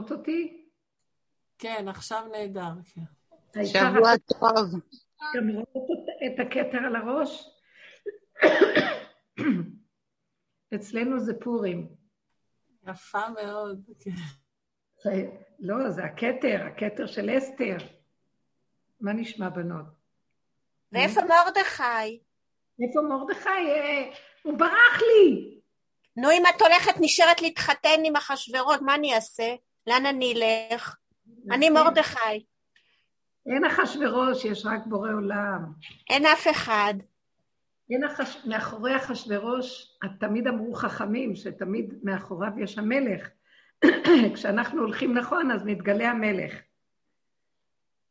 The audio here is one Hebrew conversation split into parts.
שומעות אותי? כן, עכשיו נהדר, כן. שבוע טוב. גם רואות את הכתר על הראש? אצלנו זה פורים. יפה מאוד, כן. לא, זה הכתר, הכתר של אסתר. מה נשמע, בנות? ואיפה מרדכי? איפה מרדכי? אה, הוא ברח לי. נו, אם את הולכת, נשארת להתחתן עם אחשוורות, מה אני אעשה? לאן אני אלך? אני מרדכי. אין אחשוורוש, יש רק בורא עולם. אין אף אחד. אין אחש... מאחורי אחשוורוש, תמיד אמרו חכמים שתמיד מאחוריו יש המלך. כשאנחנו הולכים נכון, אז מתגלה המלך.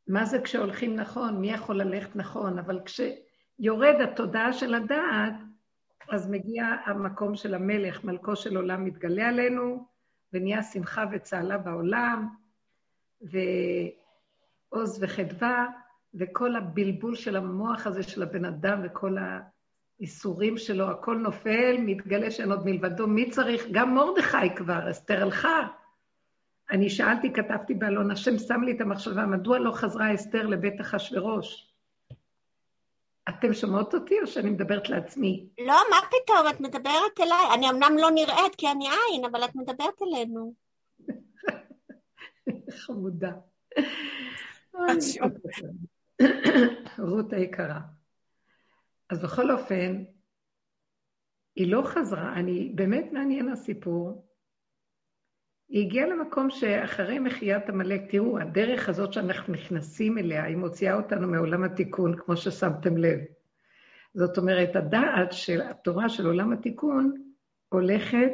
מה זה כשהולכים נכון? מי יכול ללכת נכון? אבל כשיורד התודעה של הדעת, אז מגיע המקום של המלך, מלכו של עולם מתגלה עלינו, ונהיה שמחה וצהלה בעולם, ועוז וחדווה, וכל הבלבול של המוח הזה של הבן אדם וכל האיסורים שלו, הכל נופל, מתגלה שאין עוד מלבדו. מי צריך? גם מרדכי כבר, אסתר הלכה. אני שאלתי, כתבתי באלון, השם שם לי את המחשבה, מדוע לא חזרה אסתר לבית אחשורוש? אתם שומעות אותי או שאני מדברת לעצמי? לא, מה פתאום, את מדברת אליי. אני אמנם לא נראית כי אני עין, אבל את מדברת אלינו. חמודה. רות היקרה. אז בכל אופן, היא לא חזרה, אני, באמת מעניין הסיפור. היא הגיעה למקום שאחרי מחיית עמלק, תראו, הדרך הזאת שאנחנו נכנסים אליה, היא מוציאה אותנו מעולם התיקון, כמו ששמתם לב. זאת אומרת, הדעת של התורה של עולם התיקון הולכת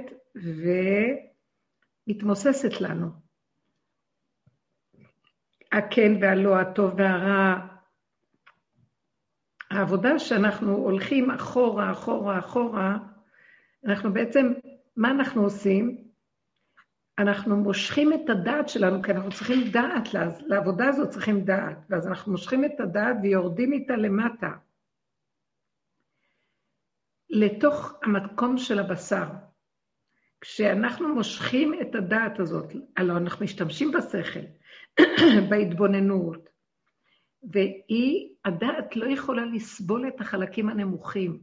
ומתמוססת לנו. הכן והלא, הטוב והרע. העבודה שאנחנו הולכים אחורה, אחורה, אחורה, אנחנו בעצם, מה אנחנו עושים? אנחנו מושכים את הדעת שלנו, כי אנחנו צריכים דעת, לעבודה הזאת צריכים דעת, ואז אנחנו מושכים את הדעת ויורדים איתה למטה, לתוך המקום של הבשר. כשאנחנו מושכים את הדעת הזאת, הלוא אנחנו משתמשים בשכל, בהתבוננות, והיא, הדעת לא יכולה לסבול את החלקים הנמוכים.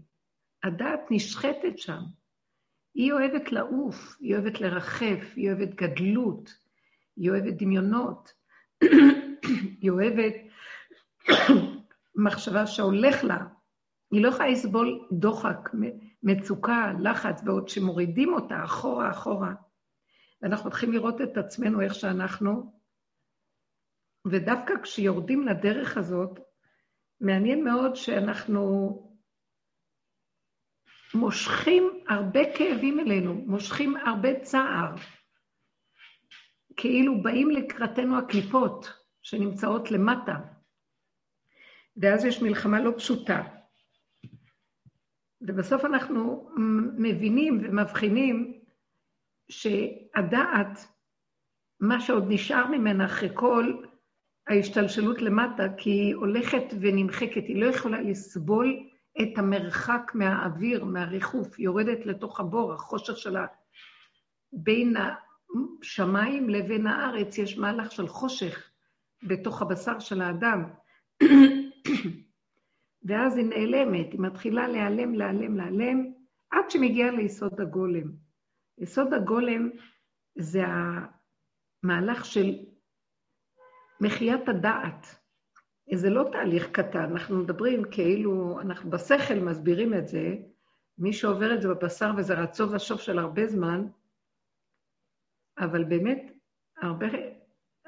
הדעת נשחטת שם. היא אוהבת לעוף, היא אוהבת לרחף, היא אוהבת גדלות, היא אוהבת דמיונות, היא אוהבת מחשבה שהולך לה. היא לא יכולה לסבול דוחק, מצוקה, לחץ, ועוד שמורידים אותה אחורה, אחורה. ואנחנו מתחילים לראות את עצמנו איך שאנחנו, ודווקא כשיורדים לדרך הזאת, מעניין מאוד שאנחנו מושכים הרבה כאבים אלינו, מושכים הרבה צער. כאילו באים לקראתנו הקליפות שנמצאות למטה. ואז יש מלחמה לא פשוטה. ובסוף אנחנו מבינים ומבחינים שהדעת, מה שעוד נשאר ממנה אחרי כל ההשתלשלות למטה, כי היא הולכת ונמחקת, היא לא יכולה לסבול את המרחק מהאוויר, מהריחוף, יורדת לתוך הבור, החושך שלה. בין השמיים לבין הארץ יש מהלך של חושך בתוך הבשר של האדם. ואז היא נעלמת, היא מתחילה להיעלם, להיעלם, להיעלם, עד שמגיעה ליסוד הגולם. יסוד הגולם זה המהלך של מחיית הדעת. זה לא תהליך קטן, אנחנו מדברים כאילו, אנחנו בשכל מסבירים את זה, מי שעובר את זה בבשר וזה רצו ושוב של הרבה זמן, אבל באמת, הרבה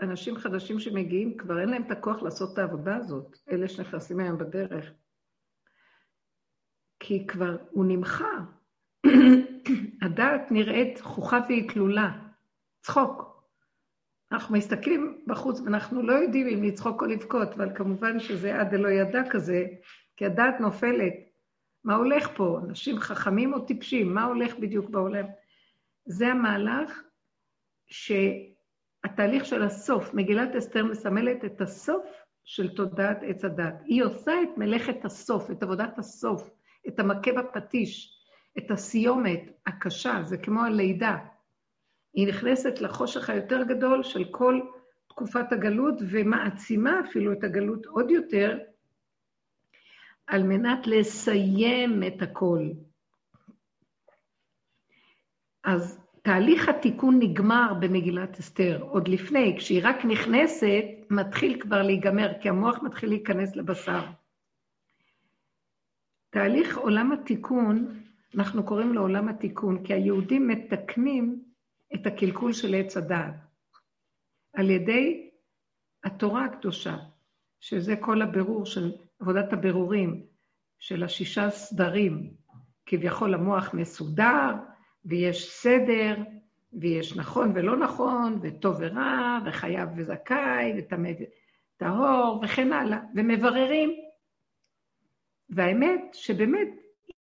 אנשים חדשים שמגיעים, כבר אין להם את הכוח לעשות את העבודה הזאת, אלה שנכנסים היום בדרך. כי כבר הוא נמחה. הדעת נראית חוכה והיא תלולה, צחוק. אנחנו מסתכלים בחוץ ואנחנו לא יודעים אם לצחוק או לבכות, אבל כמובן שזה עד דלא ידע כזה, כי הדעת נופלת. מה הולך פה? אנשים חכמים או טיפשים? מה הולך בדיוק בעולם? זה המהלך שהתהליך של הסוף, מגילת אסתר מסמלת את הסוף של תודעת עץ הדת. היא עושה את מלאכת הסוף, את עבודת הסוף, את המכה בפטיש, את הסיומת הקשה, זה כמו הלידה. היא נכנסת לחושך היותר גדול של כל תקופת הגלות, ומעצימה אפילו את הגלות עוד יותר, על מנת לסיים את הכל. אז תהליך התיקון נגמר במגילת אסתר, עוד לפני, כשהיא רק נכנסת, מתחיל כבר להיגמר, כי המוח מתחיל להיכנס לבשר. תהליך עולם התיקון, אנחנו קוראים לו עולם התיקון, כי היהודים מתקנים את הקלקול של עץ הדעת על ידי התורה הקדושה, שזה כל הבירור של עבודת הבירורים של השישה סדרים. כביכול המוח מסודר, ויש סדר, ויש נכון ולא נכון, וטוב ורע, וחייב וזכאי, וטמא וטהור, וכן הלאה, ומבררים. והאמת שבאמת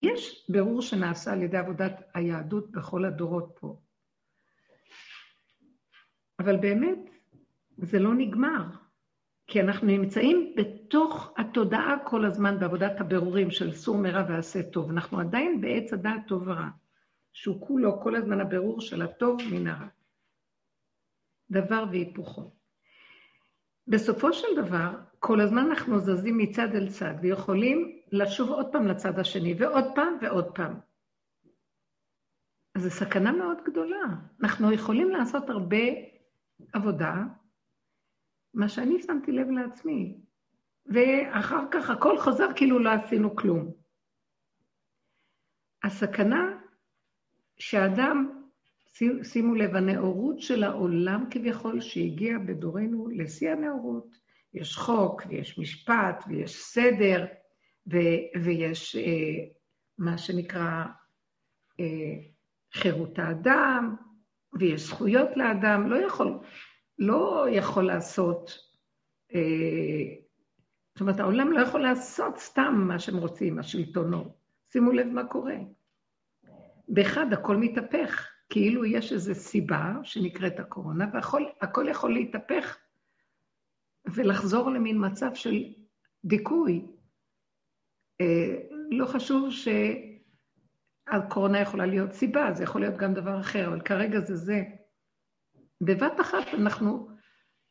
יש בירור שנעשה על ידי עבודת היהדות בכל הדורות פה. אבל באמת, זה לא נגמר, כי אנחנו נמצאים בתוך התודעה כל הזמן בעבודת הבירורים של סור מרע ועשה טוב. אנחנו עדיין בעץ הדעת טוב ורע. שהוא כולו כל הזמן הבירור של הטוב מן הרע. דבר והיפוכו. בסופו של דבר, כל הזמן אנחנו זזים מצד אל צד, ויכולים לשוב עוד פעם לצד השני, ועוד פעם ועוד פעם. אז זו סכנה מאוד גדולה. אנחנו יכולים לעשות הרבה עבודה, מה שאני שמתי לב לעצמי, ואחר כך הכל חוזר כאילו לא עשינו כלום. הסכנה שאדם, שימו לב, הנאורות של העולם כביכול, שהגיע בדורנו לשיא הנאורות, יש חוק, ויש משפט, ויש סדר, ו- ויש אה, מה שנקרא אה, חירות האדם, ויש זכויות לאדם, לא יכול, לא יכול לעשות, אה, זאת אומרת, העולם לא יכול לעשות סתם מה שהם רוצים, השלטונות. שימו לב מה קורה. באחד הכל מתהפך, כאילו יש איזו סיבה שנקראת הקורונה, והכל יכול להתהפך ולחזור למין מצב של דיכוי. אה, לא חשוב שהקורונה יכולה להיות סיבה, זה יכול להיות גם דבר אחר, אבל כרגע זה זה. בבת אחת אנחנו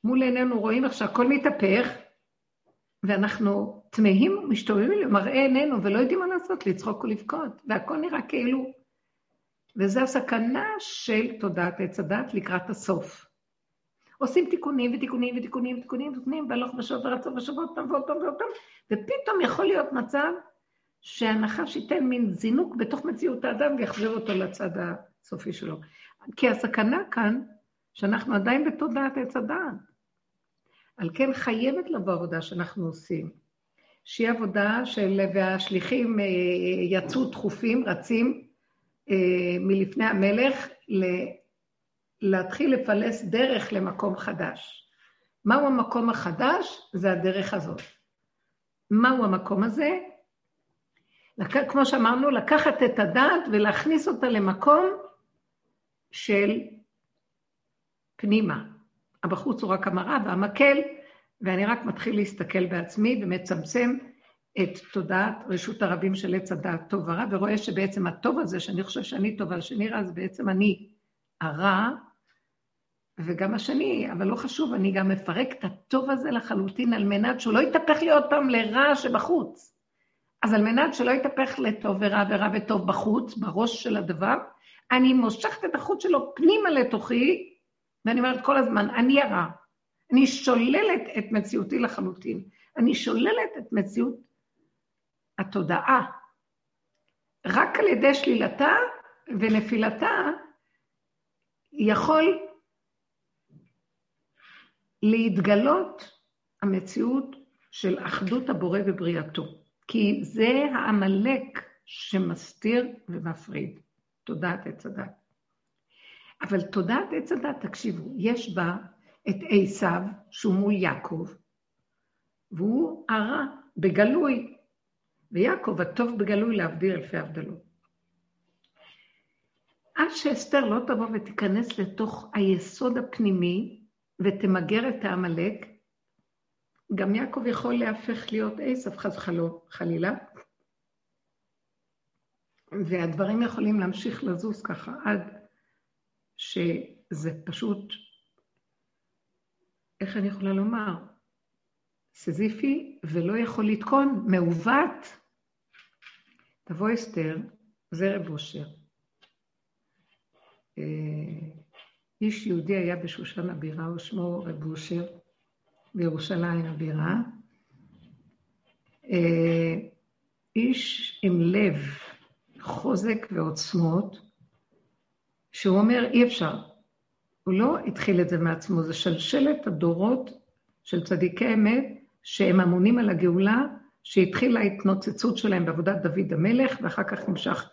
מול עינינו רואים איך שהכל מתהפך, ואנחנו תמהים, משתובבים למראה עינינו ולא יודעים מה לעשות, לצחוק ולבכות, והכל נראה כאילו וזו הסכנה של תודעת עץ הדת לקראת הסוף. עושים תיקונים ותיקונים ותיקונים ותיקונים ותיקונים, והלוך ושוב ורצו ושוב עוד פעם ועוד פעם ועוד פעם, ופתאום יכול להיות מצב שהנחש ייתן מין זינוק בתוך מציאות האדם ויחזיר אותו לצד הסופי שלו. כי הסכנה כאן, שאנחנו עדיין בתודעת עץ הדעת. על כן חייבת לבוא עבודה שאנחנו עושים, שהיא עבודה של, והשליחים אה, יצאו דחופים, רצים, אה, מלפני המלך להתחיל לפלס דרך למקום חדש. מהו המקום החדש? זה הדרך הזאת. מהו המקום הזה? כמו שאמרנו, לקחת את הדעת ולהכניס אותה למקום של פנימה. הבחוץ הוא רק המראה והמקל, ואני רק מתחיל להסתכל בעצמי ומצמצם את תודעת רשות הרבים של עץ הדעת טוב ורע, ורואה שבעצם הטוב הזה, שאני חושב שאני טוב, השני רע, זה בעצם אני הרע, וגם השני, אבל לא חשוב, אני גם מפרק את הטוב הזה לחלוטין על מנת שהוא לא יתהפך לי עוד פעם לרע שבחוץ. אז על מנת שלא יתהפך לטוב ורע ורע וטוב בחוץ, בראש של הדבר, אני מושכת את החוט שלו פנימה לתוכי, ואני אומרת כל הזמן, אני הרע. אני שוללת את מציאותי לחלוטין. אני שוללת את מציאות התודעה. רק על ידי שלילתה ונפילתה יכול להתגלות המציאות של אחדות הבורא ובריאתו. כי זה העמלק שמסתיר ומפריד, תודעת עץ הדת. אבל תודעת עץ הדת, תקשיבו, יש בה את עשיו, שהוא מול יעקב, והוא הרע בגלוי, ויעקב הטוב בגלוי להבדיל אלפי הבדלות. עד שאסתר לא תבוא ותיכנס לתוך היסוד הפנימי ותמגר את העמלק, גם יעקב יכול להפך להיות עשב חס חלילה, והדברים יכולים להמשיך לזוז ככה עד זה פשוט, איך אני יכולה לומר? סזיפי ולא יכול לתקון, מעוות. תבוא אסתר, זה רב אושר. אה, איש יהודי היה בשושן הבירה, ושמו רב אושר, בירושלים הבירה. אה, איש עם לב, חוזק ועוצמות, שהוא אומר, אי אפשר. הוא לא התחיל את זה מעצמו, זה שלשלת הדורות של צדיקי אמת, שהם אמונים על הגאולה, שהתחילה ההתנוצצות שלהם בעבודת דוד המלך, ואחר כך נמשך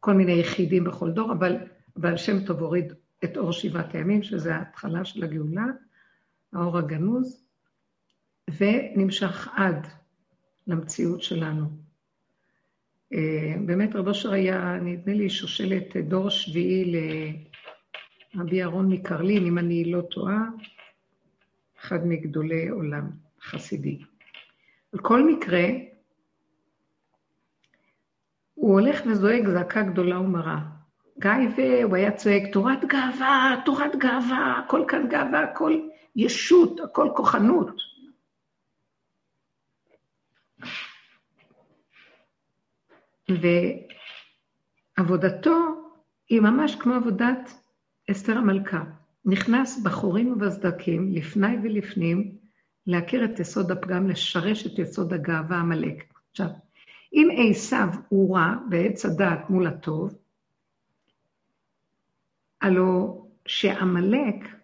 כל מיני יחידים בכל דור, אבל בעל שם טוב הוריד את אור שבעת הימים, שזה ההתחלה של הגאולה, האור הגנוז, ונמשך עד למציאות שלנו. אה, באמת רב אושר היה, נדמה לי, שושלת דור שביעי לרבי אהרון מקרלין, אם אני לא טועה, אחד מגדולי עולם חסידי. על כל מקרה, הוא הולך וזועק זעקה גדולה ומרה. גיא והוא היה צועק, תורת גאווה, תורת גאווה, הכל כאן גאווה, הכל ישות, הכל כוחנות. ועבודתו היא ממש כמו עבודת אסתר המלכה. נכנס בחורים ובסדקים, לפני ולפנים, להכיר את יסוד הפגם, לשרש את יסוד הגאווה עמלק. עכשיו, אם עשיו הוא רע בעץ הדעת מול הטוב, הלו שעמלק,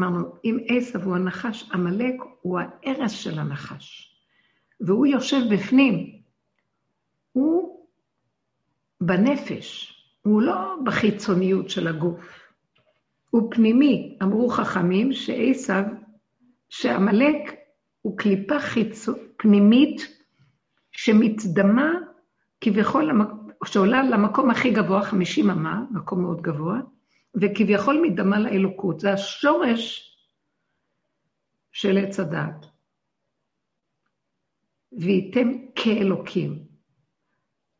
אמרנו, אם עשיו הוא הנחש, עמלק הוא ההרס של הנחש. והוא יושב בפנים, הוא בנפש, הוא לא בחיצוניות של הגוף, הוא פנימי. אמרו חכמים שעשיו, שעמלק הוא קליפה חיצו, פנימית שמתדמה כביכול, שעולה למקום הכי גבוה, חמישים אמה, מקום מאוד גבוה, וכביכול מתדמה לאלוקות. זה השורש של עץ הדעת. וייתם כאלוקים.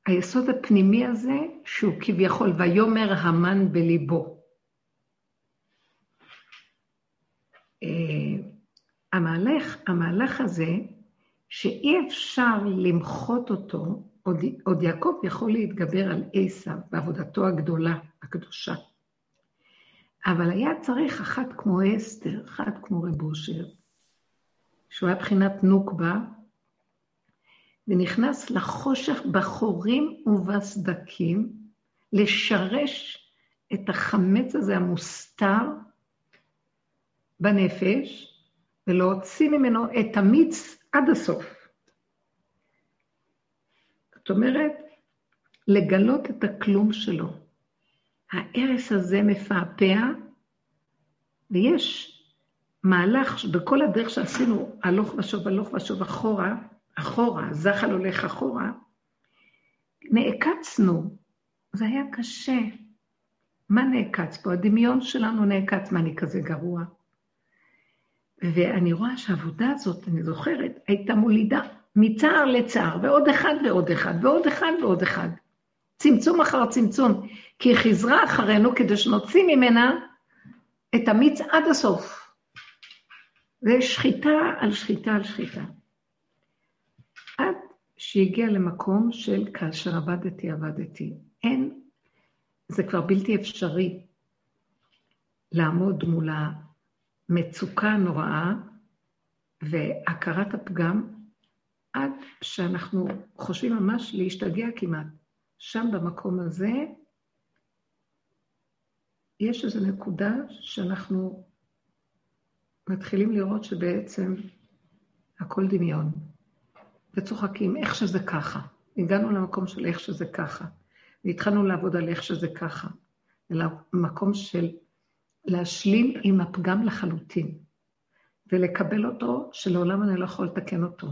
היסוד הפנימי הזה, שהוא כביכול, ויאמר המן בליבו. אה, המהלך, המהלך הזה, שאי אפשר למחות אותו, עוד, עוד יעקב יכול להתגבר על עשיו בעבודתו הגדולה, הקדושה. אבל היה צריך אחת כמו אסתר, אחת כמו רב אושר, שהוא היה בחינת נוקבה, ונכנס לחושך בחורים ובסדקים, לשרש את החמץ הזה המוסתר בנפש, ולהוציא ממנו את המיץ עד הסוף. זאת אומרת, לגלות את הכלום שלו. ההרס הזה מפעפע, ויש מהלך בכל הדרך שעשינו, הלוך ושוב, הלוך ושוב אחורה, אחורה, זחל הולך אחורה, נעקצנו. זה היה קשה. מה נעקץ פה? הדמיון שלנו נעקץ, מה אני כזה גרוע? ואני רואה שהעבודה הזאת, אני זוכרת, הייתה מולידה מצער לצער, ועוד אחד ועוד אחד, ועוד אחד ועוד אחד. צמצום אחר צמצום, כי היא חיזרה אחרינו כדי שנוציא ממנה את המיץ עד הסוף. זה שחיטה על שחיטה על שחיטה. עד שהגיע למקום של כאשר עבדתי, עבדתי. אין, זה כבר בלתי אפשרי לעמוד מול המצוקה הנוראה והכרת הפגם, עד שאנחנו חושבים ממש להשתגע כמעט. שם במקום הזה, יש איזו נקודה שאנחנו מתחילים לראות שבעצם הכל דמיון. וצוחקים, איך שזה ככה. הגענו למקום של איך שזה ככה. והתחלנו לעבוד על איך שזה ככה. אלא מקום של להשלים עם הפגם לחלוטין, ולקבל אותו, שלעולם אני לא יכול לתקן אותו.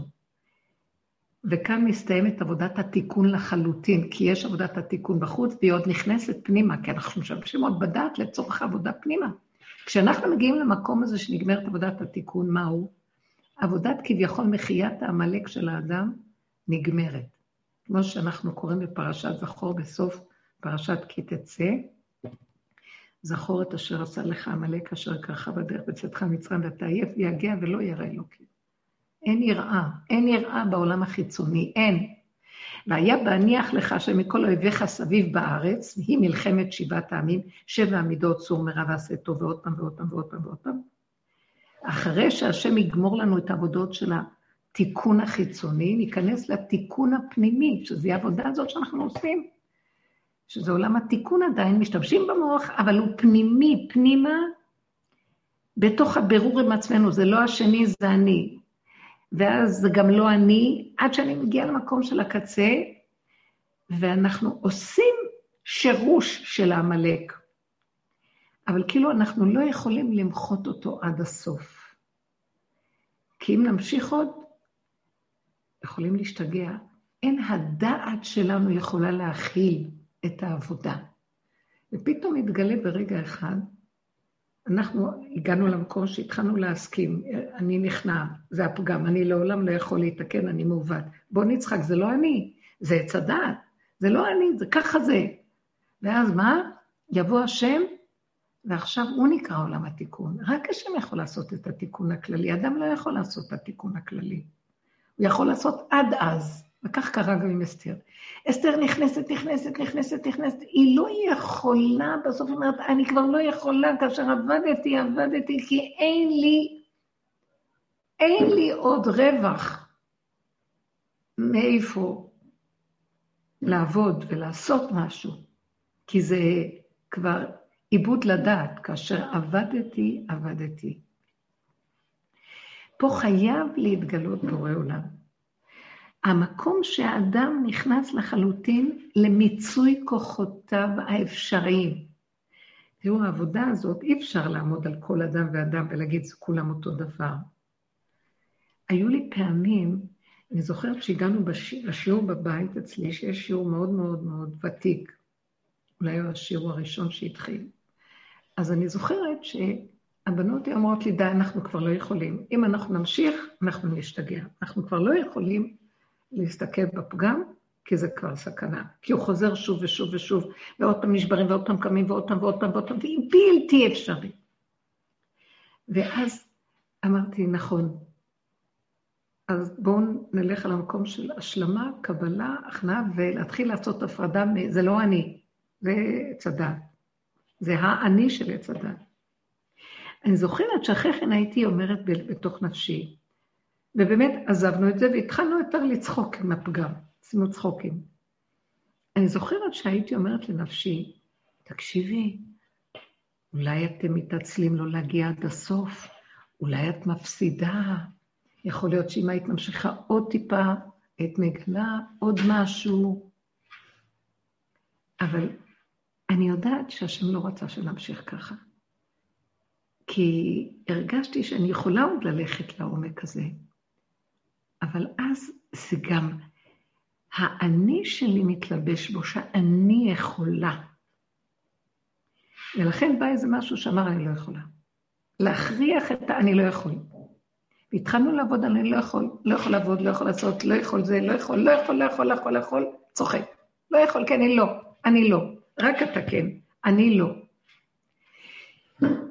וכאן מסתיימת עבודת התיקון לחלוטין, כי יש עבודת התיקון בחוץ, והיא עוד נכנסת פנימה, כי אנחנו משתמשים עוד בדעת לצורך העבודה פנימה. כשאנחנו מגיעים למקום הזה שנגמרת עבודת התיקון, מהו? עבודת כביכול מחיית העמלק של האדם נגמרת. כמו שאנחנו קוראים בפרשת זכור בסוף פרשת כי תצא, זכור את אשר עשה לך עמלק אשר קרחה בדרך בצאתך מצרים ואתה עייף ויגע ולא ירא אלוקים. אין יראה, אין יראה בעולם החיצוני, אין. והיה בהניח לך שמכל אויביך סביב בארץ, היא מלחמת שבעת העמים, שבע עמידות צור מרע ועשה טוב, ועוד פעם ועוד פעם ועוד פעם ועוד פעם. אחרי שהשם יגמור לנו את העבודות של התיקון החיצוני, ניכנס לתיקון הפנימי, שזו העבודה הזאת שאנחנו עושים, שזה עולם התיקון עדיין, משתמשים במוח, אבל הוא פנימי, פנימה, בתוך הבירור עם עצמנו, זה לא השני, זה אני. ואז זה גם לא אני, עד שאני מגיעה למקום של הקצה, ואנחנו עושים שירוש של העמלק. אבל כאילו אנחנו לא יכולים למחות אותו עד הסוף. כי אם נמשיך עוד, יכולים להשתגע. אין הדעת שלנו יכולה להכיל את העבודה. ופתאום מתגלה ברגע אחד, אנחנו הגענו למקום שהתחלנו להסכים, אני נכנע, זה הפגם, אני לעולם לא יכול להתקן, אני מעוות. בוא נצחק, זה לא אני, זה עץ הדעת, זה לא אני, זה ככה זה. ואז מה? יבוא השם, ועכשיו הוא נקרא עולם התיקון. רק השם יכול לעשות את התיקון הכללי, אדם לא יכול לעשות את התיקון הכללי. הוא יכול לעשות עד אז. וכך קרה גם עם אסתר. אסתר נכנסת, נכנסת, נכנסת, נכנסת, היא לא יכולה, בסוף היא אומרת, אני כבר לא יכולה, כאשר עבדתי, עבדתי, כי אין לי, אין לי עוד רווח מאיפה לעבוד ולעשות משהו, כי זה כבר עיבוד לדעת, כאשר עבדתי, עבדתי. פה חייב להתגלות בורא עולם. המקום שהאדם נכנס לחלוטין למיצוי כוחותיו האפשריים. תראו, העבודה הזאת, אי אפשר לעמוד על כל אדם ואדם ולהגיד, זה כולם אותו דבר. היו לי פעמים, אני זוכרת שהגענו לשיעור בבית אצלי, שיש שיעור מאוד מאוד מאוד ותיק, אולי הוא השיעור הראשון שהתחיל. אז אני זוכרת שהבנות אומרות לי, די, אנחנו כבר לא יכולים. אם אנחנו נמשיך, אנחנו נשתגע. אנחנו כבר לא יכולים להסתכל בפגם, כי זה כבר סכנה. כי הוא חוזר שוב ושוב ושוב, ועוד פעם נשברים, ועוד פעם קמים, ועוד פעם ועוד פעם והיא בלתי אפשרי. ואז אמרתי, נכון, אז בואו נלך על המקום של השלמה, קבלה, הכנעה, ולהתחיל לעשות הפרדה, זה לא אני, זה עץ. זה האני של עץ. אני זוכרת שאחרי כן הייתי אומרת בתוך נפשי, ובאמת עזבנו את זה והתחלנו יותר לצחוק עם הפגם, עשינו צחוקים. אני זוכרת שהייתי אומרת לנפשי, תקשיבי, אולי אתם מתעצלים לא להגיע עד הסוף, אולי את מפסידה, יכול להיות שאם היית ממשיכה עוד טיפה, היית מגלה עוד משהו. אבל אני יודעת שהשם לא רצה שנמשיך ככה. כי הרגשתי שאני יכולה עוד ללכת לעומק הזה. אבל אז זה גם האני שלי מתלבש בו, שאני יכולה. ולכן בא איזה משהו שאמר, אני לא יכולה. להכריח את ה... אני לא יכול. והתחלנו לעבוד אני לא יכול, לא יכול לעבוד, לא יכול לעשות, לא יכול זה, לא יכול, לא יכול, לא יכול, לא יכול, לא יכול, צוחק. לא יכול, כן, אני לא, אני לא. רק אתה כן, אני לא.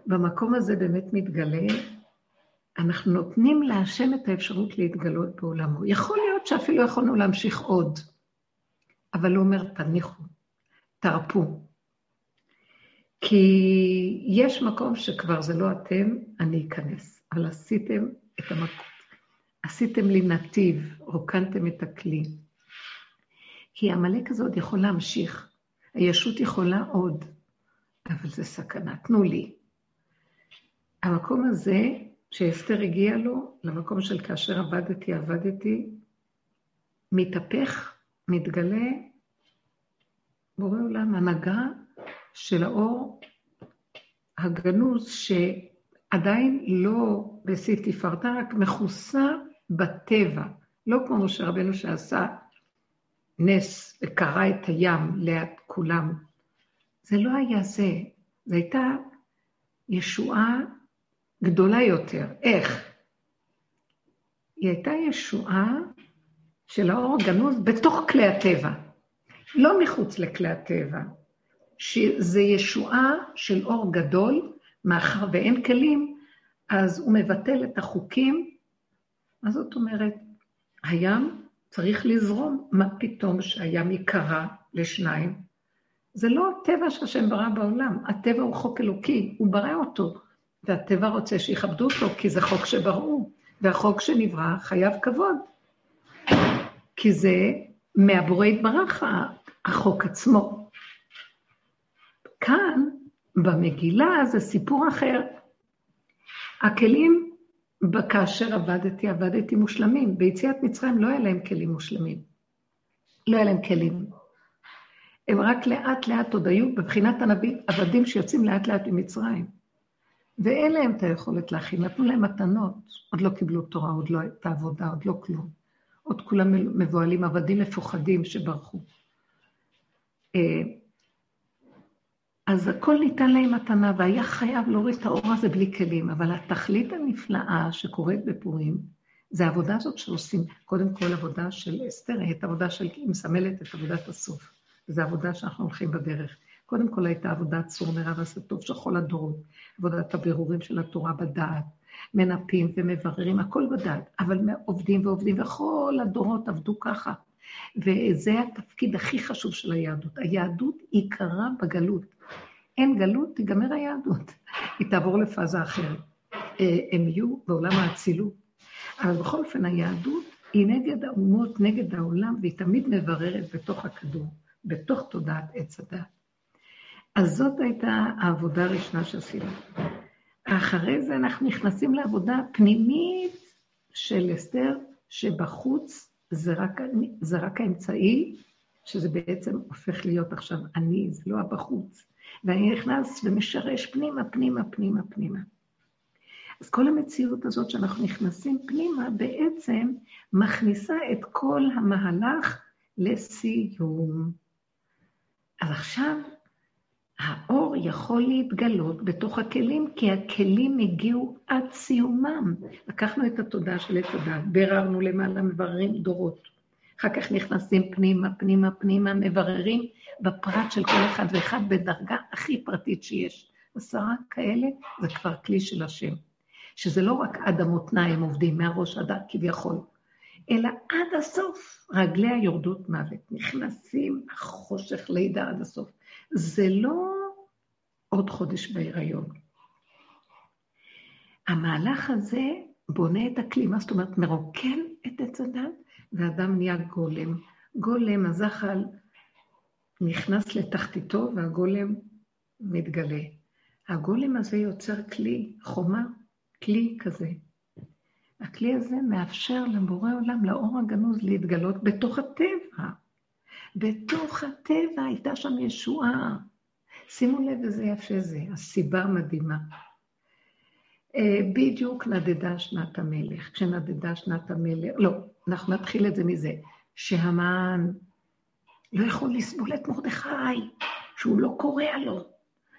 במקום הזה באמת מתגלה אנחנו נותנים להשם את האפשרות להתגלות בעולמו. יכול להיות שאפילו יכולנו להמשיך עוד, אבל הוא אומר, תניחו, תרפו. כי יש מקום שכבר זה לא אתם, אני אכנס. אבל עשיתם את המקום, עשיתם לי נתיב, רוקנתם את הכלי. כי העמלק הזה עוד יכול להמשיך, הישות יכולה עוד, אבל זה סכנה, תנו לי. המקום הזה כשאסתר הגיעה לו, למקום של כאשר עבדתי, עבדתי, מתהפך, מתגלה בורא עולם, הנהגה של האור הגנוז, שעדיין לא בשיא תפארתה, רק מכוסה בטבע. לא כמו משה רבנו שעשה נס וקרע את הים ליד כולם. זה לא היה זה, זו הייתה ישועה גדולה יותר. איך? היא הייתה ישועה של האור הגנוז בתוך כלי הטבע, לא מחוץ לכלי הטבע. שזה ישועה של אור גדול, מאחר ואין כלים, אז הוא מבטל את החוקים. מה זאת אומרת? הים צריך לזרום. מה פתאום שהים ייקרע לשניים? זה לא הטבע שהשם ברא בעולם, הטבע הוא חוק אלוקי, הוא ברא אותו, והטבע רוצה שיכבדו אותו, כי זה חוק שבראו, והחוק שנברא חייב כבוד. כי זה מהבורא יתברך החוק עצמו. כאן, במגילה, זה סיפור אחר. הכלים, כאשר עבדתי, עבדתי מושלמים. ביציאת מצרים לא היה להם כלים מושלמים. לא היה להם כלים. הם רק לאט לאט עוד היו בבחינת הנביא, עבדים שיוצאים לאט לאט ממצרים. ואין להם את היכולת להכין, נתנו להם מתנות, עוד לא קיבלו תורה, עוד לא הייתה עבודה, עוד לא כלום. עוד כולם מבוהלים, עבדים מפוחדים שברחו. אה, אז הכל ניתן להם מתנה, והיה חייב להוריד את האור הזה בלי כלים. אבל התכלית הנפלאה שקורית בפורים, זה העבודה הזאת שעושים, קודם כל עבודה של אסתר, את עבודה של, היא מסמלת את עבודת הסוף. זו עבודה שאנחנו הולכים בדרך. קודם כל הייתה עבודת צור מרע ועשה טוב של כל הדורות, עבודת הבירורים של התורה בדעת, מנפים ומבררים, הכל בדעת, אבל עובדים ועובדים, וכל הדורות עבדו ככה. וזה התפקיד הכי חשוב של היהדות. היהדות עיקרה בגלות. אין גלות, תיגמר היהדות. היא תעבור לפאזה אחרת. אה, הם יהיו בעולם האצילות. אבל בכל אופן, היהדות היא נגד האומות, נגד העולם, והיא תמיד מבררת בתוך הכדור, בתוך תודעת עץ הדת. אז זאת הייתה העבודה הראשונה שעשינו. אחרי זה אנחנו נכנסים לעבודה פנימית של אסתר, שבחוץ זה רק, זה רק האמצעי, שזה בעצם הופך להיות עכשיו אני, זה לא הבחוץ. ואני נכנס ומשרש פנימה, פנימה, פנימה, פנימה. אז כל המציאות הזאת שאנחנו נכנסים פנימה, בעצם מכניסה את כל המהלך לסיום. אז עכשיו האור יכול להתגלות בתוך הכלים, כי הכלים הגיעו עד סיומם. לקחנו את התודעה של עת הדת, ביררנו למעלה, מבררים דורות. אחר כך נכנסים פנימה, פנימה, פנימה, מבררים בפרט של כל אחד ואחד בדרגה הכי פרטית שיש. עשרה כאלה זה כבר כלי של השם. שזה לא רק עד המותניים עובדים, מהראש עד כביכול, אלא עד הסוף, רגלי היורדות מוות, נכנסים החושך לידה עד הסוף. זה לא עוד חודש בהיריון. המהלך הזה בונה את הכלי, מה זאת אומרת? מרוקן את עץ הדת, ואדם נהיה גולם. גולם, הזחל, נכנס לתחתיתו והגולם מתגלה. הגולם הזה יוצר כלי, חומה, כלי כזה. הכלי הזה מאפשר לבורא עולם, לאור הגנוז, להתגלות בתוך הטבע. בתוך הטבע הייתה שם ישועה. שימו לב איזה יפה זה, הסיבה מדהימה. אה, בדיוק נדדה שנת המלך. כשנדדה שנת המלך, לא, אנחנו נתחיל את זה מזה, שהמן לא יכול לסבול את מרדכי, שהוא לא קורע לו.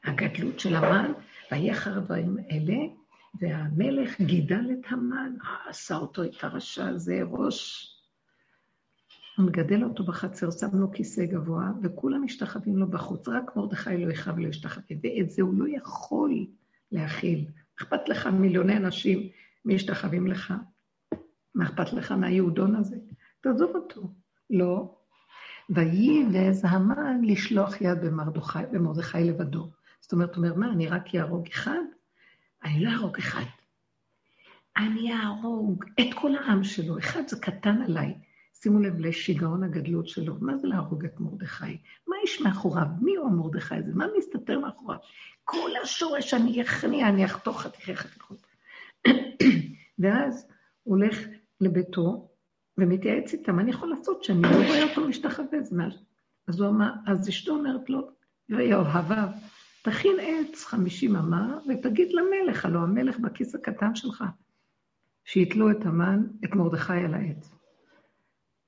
הגדלות של המן, ויהי אחר הדברים אלה, והמלך גידל את המן, עשה אותו את הרשע הזה, ראש הוא מגדל אותו בחצר, שם לו כיסא גבוה, וכולם משתחווים לו בחוץ, רק מרדכי לא יכאב ולא ישתחווה, ואת זה הוא לא יכול להכיל. אכפת לך מיליוני אנשים משתחווים לך? מה אכפת לך מהיהודון הזה? תעזוב אותו. לא. וייבז המן לשלוח יד במרדכי, במרדכי לבדו. זאת אומרת, הוא אומר, מה, אני רק יהרוג אחד? אני לא אהרוג אחד. אני אהרוג את כל העם שלו. אחד זה קטן עליי. שימו לב לשיגעון הגדלות שלו. מה זה להרוג את מרדכי? מה יש מאחוריו? מי הוא המרדכי הזה? מה מסתתר מאחוריו? כל השורש אני אכניע, אני אחתוך חתיכי חתיכות. ואז הוא הולך לביתו ומתייעץ איתם, מה אני יכול לעשות שאני לא רואה אותו משתחווה? אז הוא אמר, אז אשתו אומרת לו, ואוהביו, תכין עץ חמישים אמה ותגיד למלך, הלוא המלך בכיס הקטן שלך, שיתלו את המן, את מרדכי על העץ.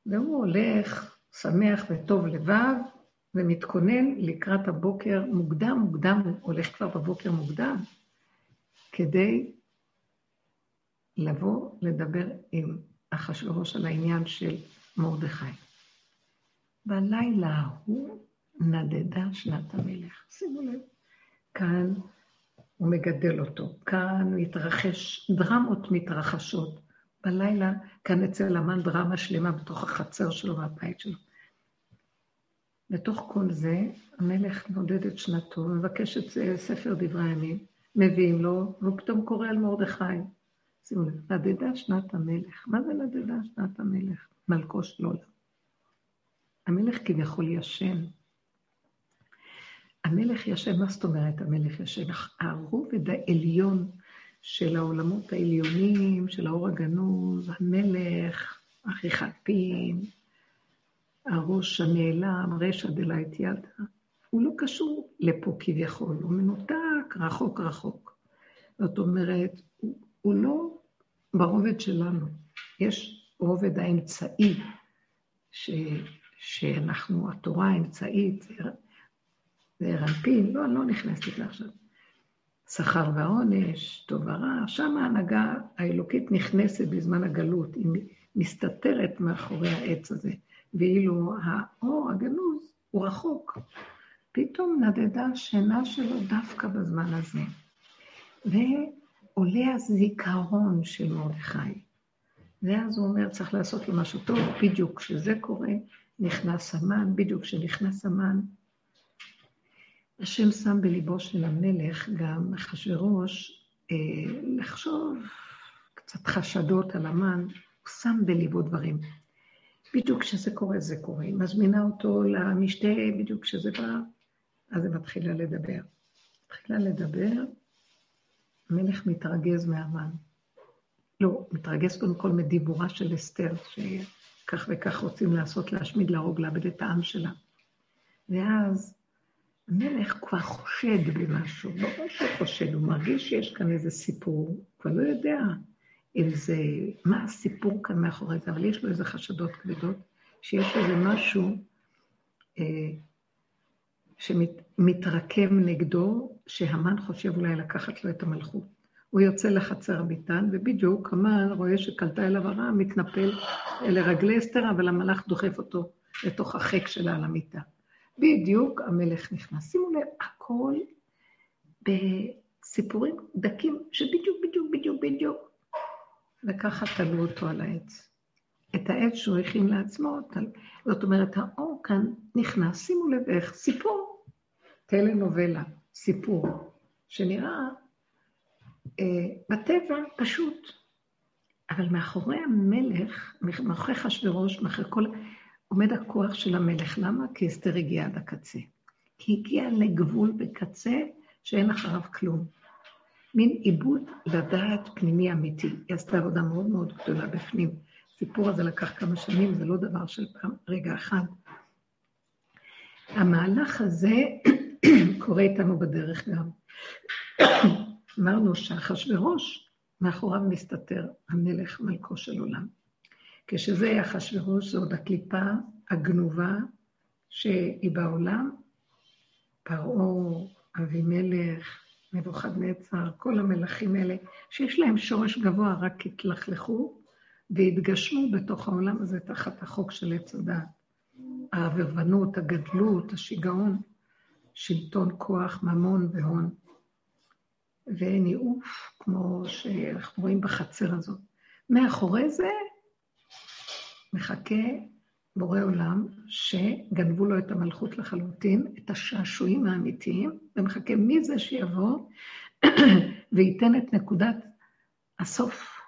והוא הולך שמח וטוב לבב, ומתכונן לקראת הבוקר מוקדם, מוקדם, הוא הולך כבר בבוקר מוקדם, כדי לבוא לדבר עם אחשוורוש על העניין של מרדכי. בלילה ההוא נדדה שנת המלך. שימו לב, כאן הוא מגדל אותו, כאן מתרחש, דרמות מתרחשות. בלילה, כאן אצל המן דרמה שלמה בתוך החצר שלו והבית שלו. בתוך כל זה, המלך נודד את שנתו ומבקש את ספר דברי הימים, מביאים לו, והוא פתאום קורא על מרדכי. שימו לב, נדדה שנת המלך. מה זה נדדה שנת המלך? מלכו של עולם. המלך כביכול ישן. המלך ישן, מה זאת אומרת המלך ישן? הרובד העליון של העולמות העליונים, של האור הגנוז, המלך, עריכת פין, הראש הנעלם, רשע דלית ידה, הוא לא קשור לפה כביכול, הוא מנותק רחוק רחוק. זאת אומרת, הוא, הוא לא ברובד שלנו. יש רובד האמצעי, ש, שאנחנו, התורה האמצעית, זה רנפין, לא, אני לא נכנסת לזה עכשיו. שכר ועונש, טוב ורע, שם ההנהגה האלוקית נכנסת בזמן הגלות, היא מסתתרת מאחורי העץ הזה, ואילו האור הגנוז הוא רחוק. פתאום נדדה השינה שלו דווקא בזמן הזה. ועולה הזיכרון של מרדכי. ואז הוא אומר, צריך לעשות לו משהו טוב, בדיוק כשזה קורה, נכנס המן, בדיוק כשנכנס המן, השם שם בליבו של המלך, גם אחשורוש, אה, לחשוב קצת חשדות על המן, הוא שם בליבו דברים. בדיוק כשזה קורה, זה קורה. היא מזמינה אותו למשתה, בדיוק כשזה בא, אז היא מתחילה לדבר. מתחילה לדבר, המלך מתרגז מהמן. לא, מתרגז קודם כל מדיבורה של אסתר, שכך וכך רוצים לעשות, להשמיד, להרוג, לאבד את העם שלה. ואז המלך כבר חושד במשהו, לא רק חושד, הוא מרגיש שיש כאן איזה סיפור, הוא כבר לא יודע אם זה, מה הסיפור כאן מאחורי זה, אבל יש לו איזה חשדות כבדות, שיש איזה משהו אה, שמתרקם נגדו, שהמן חושב אולי לקחת לו את המלכות. הוא יוצא לחצר הביתן, ובדיוק המן רואה שקלטה אליו הרע, מתנפל לרגלי אסתר, אבל המלאך דוחף אותו לתוך החק שלה על המיטה. בדיוק המלך נכנס. שימו לב, הכל בסיפורים דקים, שבדיוק, בדיוק, בדיוק, בדיוק. וככה תלו אותו על העץ. את העץ שהוא הכין לעצמו, תל... זאת אומרת, האור כאן נכנס, שימו לב איך, סיפור, טלנובלה, סיפור, שנראה אה, בטבע פשוט. אבל מאחורי המלך, מאחורי אחשוורוש, מאחורי כל... עומד הכוח של המלך. למה? כי אסתר הגיעה עד הקצה. כי הגיעה לגבול בקצה שאין אחריו כלום. מין עיבוד לדעת פנימי אמיתי. היא עשתה עבודה מאוד מאוד גדולה בפנים. הסיפור הזה לקח כמה שנים, זה לא דבר של פעם, רגע אחד. המהלך הזה קורה איתנו בדרך גם. אמרנו שאחשוורוש, מאחוריו מסתתר המלך מלכו של עולם. כשזה אחשוורוש, זה עוד הקליפה הגנובה שהיא בעולם, פרעה, אבימלך, נבוכדנצר, כל המלכים האלה, שיש להם שורש גבוה, רק התלכלכו והתגשמו בתוך העולם הזה תחת החוק של עץ הדעת. העברבנות, הגדלות, השיגעון, שלטון כוח, ממון והון. וניאוף, כמו שאנחנו רואים בחצר הזאת. מאחורי זה מחכה בורא עולם, שגנבו לו את המלכות לחלוטין, את השעשועים האמיתיים, ומחכה מי זה שיבוא וייתן את נקודת הסוף.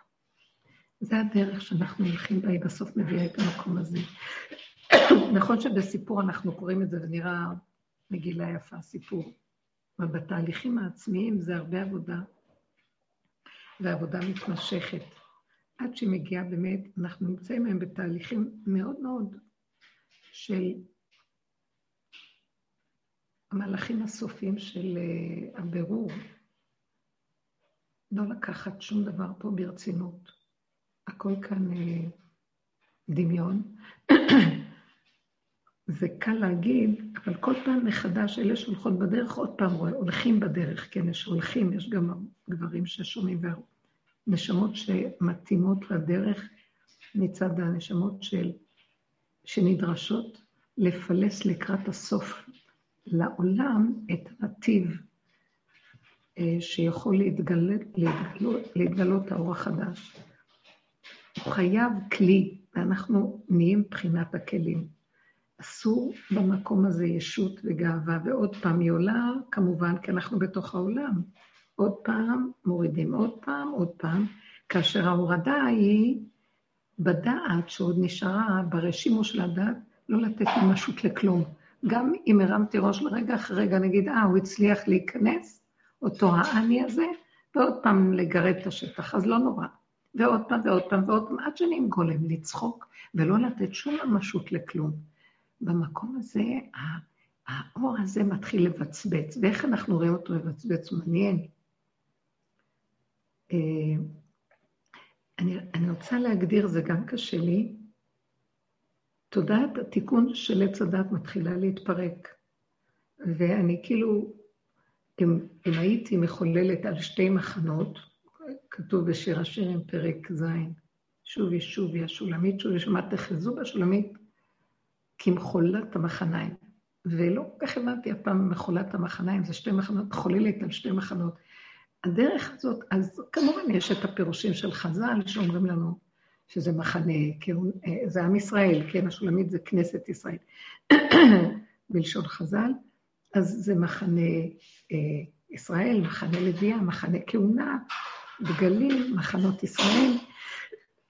זה הדרך שאנחנו הולכים בה, היא בסוף מביאה את המקום הזה. נכון שבסיפור אנחנו קוראים את זה ונראה מגילה יפה, סיפור. אבל בתהליכים העצמיים זה הרבה עבודה, ועבודה מתמשכת. עד שהיא מגיעה באמת, אנחנו נמצאים היום בתהליכים מאוד מאוד של המהלכים הסופיים של uh, הבירור. לא לקחת שום דבר פה ברצינות. הכל כאן uh, דמיון. זה קל להגיד, אבל כל פעם מחדש, אלה שהולכות בדרך, עוד פעם הולכים בדרך, כן, יש הולכים, יש גם גברים ששומעים נשמות שמתאימות לדרך מצד הנשמות של, שנדרשות לפלס לקראת הסוף לעולם את הנתיב אה, שיכול להתגלות, להתגלות, להתגלות האור החדש. הוא חייב כלי, ואנחנו נהיים מבחינת הכלים. אסור במקום הזה ישות וגאווה, ועוד פעם היא עולה, כמובן, כי אנחנו בתוך העולם. עוד פעם מורידים, עוד פעם, עוד פעם, כאשר ההורדה היא בדעת שעוד נשארה, ברשימו של הדעת, לא לתת ממשות לכלום. גם אם הרמתי ראש לרגע, אחרי רגע נגיד, אה, הוא הצליח להיכנס, אותו האני הזה, ועוד פעם לגרד את השטח, אז לא נורא. ועוד פעם ועוד פעם ועוד פעם, עד שאני עם גולם, לצחוק, ולא לתת שום ממשות לכלום. במקום הזה, האור הזה מתחיל לבצבץ, ואיך אנחנו רואים אותו לבצבץ? מעניין. אה, אני, אני רוצה להגדיר, זה גם קשה לי, תודעת התיקון של עץ הדת מתחילה להתפרק. ואני כאילו, אם, אם הייתי מחוללת על שתי מחנות, כתוב בשיר השירים, פרק ז', שובי שובי השולמית, שובי שומעת תחזו בשולמית כמחולת המחניים. ולא כל כך הבנתי אף פעם מחולת המחניים, זה שתי מחנות, חוללת על שתי מחנות. הדרך הזאת, אז כמובן יש את הפירושים של חז"ל שאומרים לנו שזה מחנה, אה, זה עם ישראל, כן, השולמית זה כנסת ישראל, בלשון חז"ל, אז זה מחנה אה, ישראל, מחנה לוויה, מחנה כהונה, דגלים, מחנות ישראל.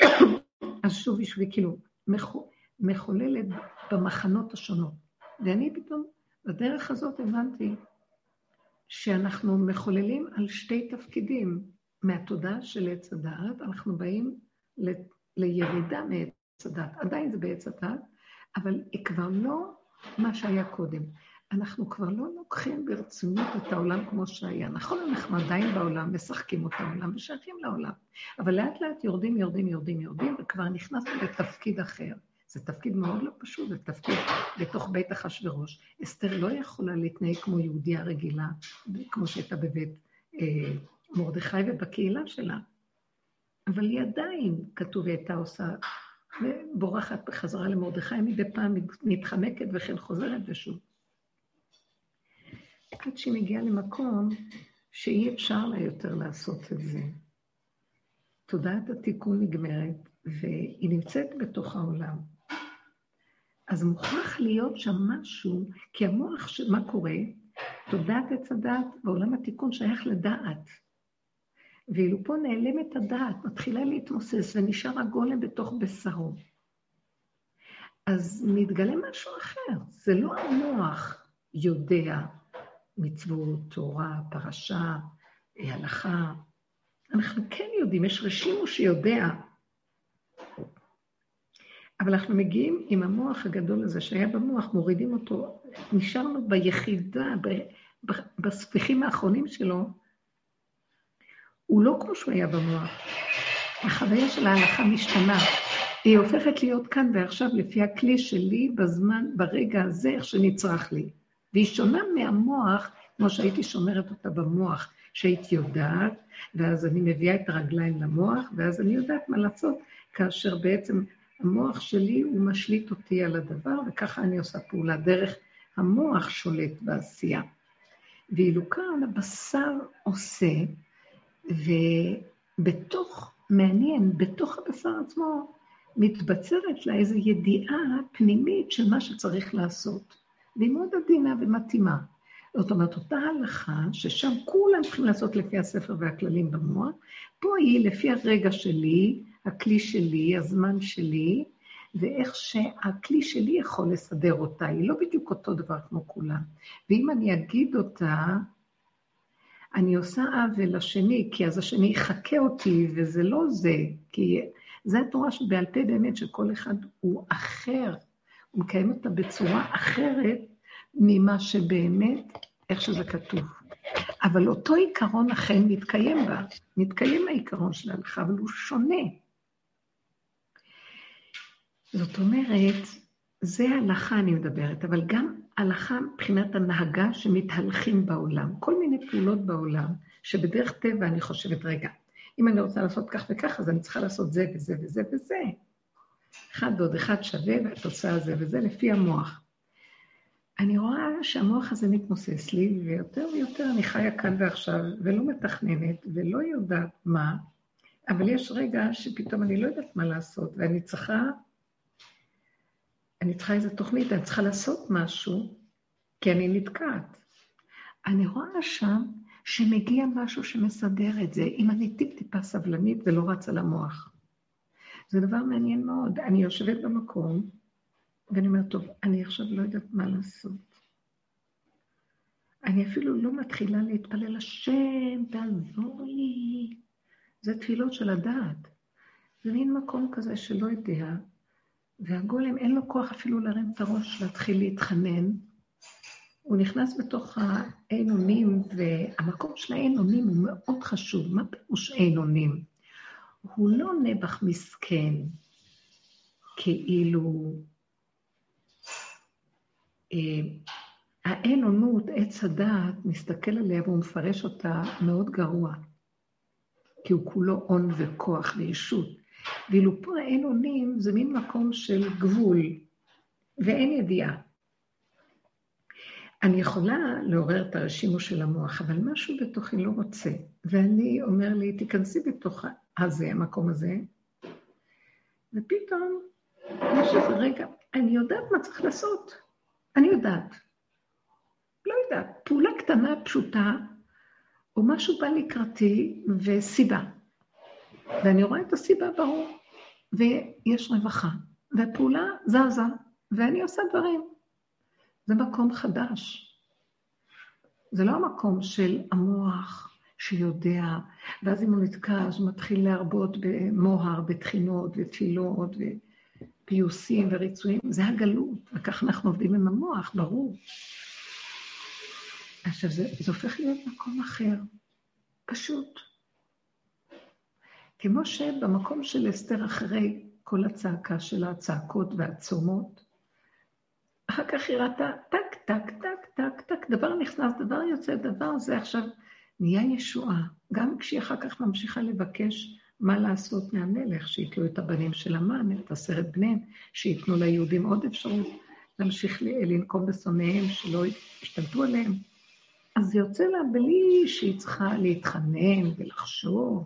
אז שוב ישובי, כאילו, מחוללת במחנות השונות. ואני פתאום, בדרך הזאת הבנתי שאנחנו מחוללים על שתי תפקידים. מהתודעה של עץ הדעת, אנחנו באים ל, לירידה מעץ הדעת. עדיין זה בעץ הדעת, אבל היא כבר לא מה שהיה קודם. אנחנו כבר לא לוקחים ברצינות את העולם כמו שהיה. נכון, אנחנו עדיין בעולם, משחקים את העולם ושייכים לעולם, אבל לאט לאט יורדים, יורדים, יורדים, יורדים, וכבר נכנסנו לתפקיד אחר. זה תפקיד מאוד לא פשוט, זה תפקיד בתוך בית אחשורוש. אסתר לא יכולה להתנהג כמו יהודייה רגילה, כמו שהייתה בבית אה, מרדכי ובקהילה שלה. אבל היא עדיין, כתוב, היא הייתה עושה, בורחת בחזרה למרדכי, מדי פעם מתחמקת וכן חוזרת ושוב. עד שהיא מגיעה למקום שאי אפשר לה יותר לעשות את זה. תודעת התיקון נגמרת, והיא נמצאת בתוך העולם. אז מוכרח להיות שם משהו, כי המוח, ש... מה קורה? תודעת עץ הדעת בעולם התיקון שייך לדעת. ואילו פה נעלמת הדעת, מתחילה להתמוסס ונשאר הגולם בתוך בשרו. אז מתגלה משהו אחר, זה לא המוח יודע מצוות, תורה, פרשה, הלכה. אנחנו כן יודעים, יש רשימו שיודע, אבל אנחנו מגיעים עם המוח הגדול הזה שהיה במוח, מורידים אותו, נשארנו ביחידה, בספיחים האחרונים שלו, הוא לא כמו שהוא היה במוח. החוויה של ההלכה משתנה. היא הופכת להיות כאן ועכשיו לפי הכלי שלי בזמן, ברגע הזה, איך שנצרך לי. והיא שונה מהמוח, כמו שהייתי שומרת אותה במוח, שהייתי יודעת, ואז אני מביאה את הרגליים למוח, ואז אני יודעת מה לעשות, כאשר בעצם המוח שלי הוא משליט אותי על הדבר, וככה אני עושה פעולה. דרך המוח שולט בעשייה. ואילו כאן הבשר עושה, ובתוך, מעניין, בתוך הבשר עצמו מתבצרת לה איזו ידיעה פנימית של מה שצריך לעשות. והיא מאוד עדינה ומתאימה. זאת אומרת, אותה הלכה, ששם כולם צריכים לעשות לפי הספר והכללים במוח, פה היא לפי הרגע שלי, הכלי שלי, הזמן שלי, ואיך שהכלי שלי יכול לסדר אותה. היא לא בדיוק אותו דבר כמו כולם. ואם אני אגיד אותה, אני עושה עוול לשני, כי אז השני יחכה אותי, וזה לא זה, כי זה התורה שבעל פה באמת, שכל אחד הוא אחר, הוא מקיים אותה בצורה אחרת ממה שבאמת, איך שזה כתוב. אבל אותו עיקרון אכן מתקיים בה, מתקיים העיקרון של ההלכה, אבל הוא שונה. זאת אומרת, זה הלכה אני מדברת, אבל גם הלכה מבחינת הנהגה שמתהלכים בעולם. כל מיני פעולות בעולם, שבדרך טבע אני חושבת, רגע, אם אני רוצה לעשות כך וכך, אז אני צריכה לעשות זה וזה וזה וזה. אחד ועוד אחד שווה, והתוצאה זה וזה לפי המוח. אני רואה שהמוח הזה מתמוסס לי, ויותר ויותר אני חיה כאן ועכשיו, ולא מתכננת, ולא יודעת מה, אבל יש רגע שפתאום אני לא יודעת מה לעשות, ואני צריכה, אני צריכה איזו תוכנית, אני צריכה לעשות משהו, כי אני נתקעת. אני רואה שם שמגיע משהו שמסדר את זה, אם אני טיפ-טיפה סבלנית ולא רצה למוח. זה דבר מעניין מאוד. אני יושבת במקום, ואני אומרת, טוב, אני עכשיו לא יודעת מה לעשות. אני אפילו לא מתחילה להתפלל, השם, תעזור לי. זה תפילות של הדעת. זה מין מקום כזה שלא יודע, והגולם אין לו כוח אפילו להרים את הראש, להתחיל להתחנן. הוא בתוך האין אונים, והמקום של האין אונים הוא מאוד חשוב. מה פירוש אין אונים? הוא לא נעבך מסכן, כאילו... אה, האין אונות, עץ הדעת, מסתכל עליה והוא מפרש אותה מאוד גרוע. כי הוא כולו הון וכוח וישות. ואילו פה האין אונים זה מין מקום של גבול, ואין ידיעה. אני יכולה לעורר את השימוש של המוח, אבל משהו בתוכי לא רוצה. ואני אומר לי, תיכנסי בתוך הזה, המקום הזה, ופתאום יש איזה רגע, אני יודעת מה צריך לעשות. אני יודעת. לא יודעת. פעולה קטנה, פשוטה, או משהו בא לקראתי וסיבה. ואני רואה את הסיבה ברור, ויש רווחה, והפעולה זזה, ואני עושה דברים. זה מקום חדש. זה לא המקום של המוח שיודע, ואז אם הוא נתקע, אז הוא מתחיל להרבות במוהר, בתחינות ותפילות ופיוסים וריצויים. זה הגלות, וכך אנחנו עובדים עם המוח, ברור. עכשיו, זה, זה הופך להיות מקום אחר, פשוט. כמו שבמקום של אסתר, אחרי כל הצעקה של הצעקות והצומות, אחר כך היא ראתה טק, טק, טק, טק, טק, דבר נכנס, דבר יוצא, דבר זה עכשיו נהיה ישועה. גם כשהיא אחר כך ממשיכה לבקש מה לעשות מהמלך, שיתלו את הבנים של המן, את עשרת בניהם, שייתנו ליהודים עוד אפשרות להמשיך לנקום בשונאיהם, שלא ישתלטו עליהם. אז זה יוצא לה בלי שהיא צריכה להתחנן ולחשוב.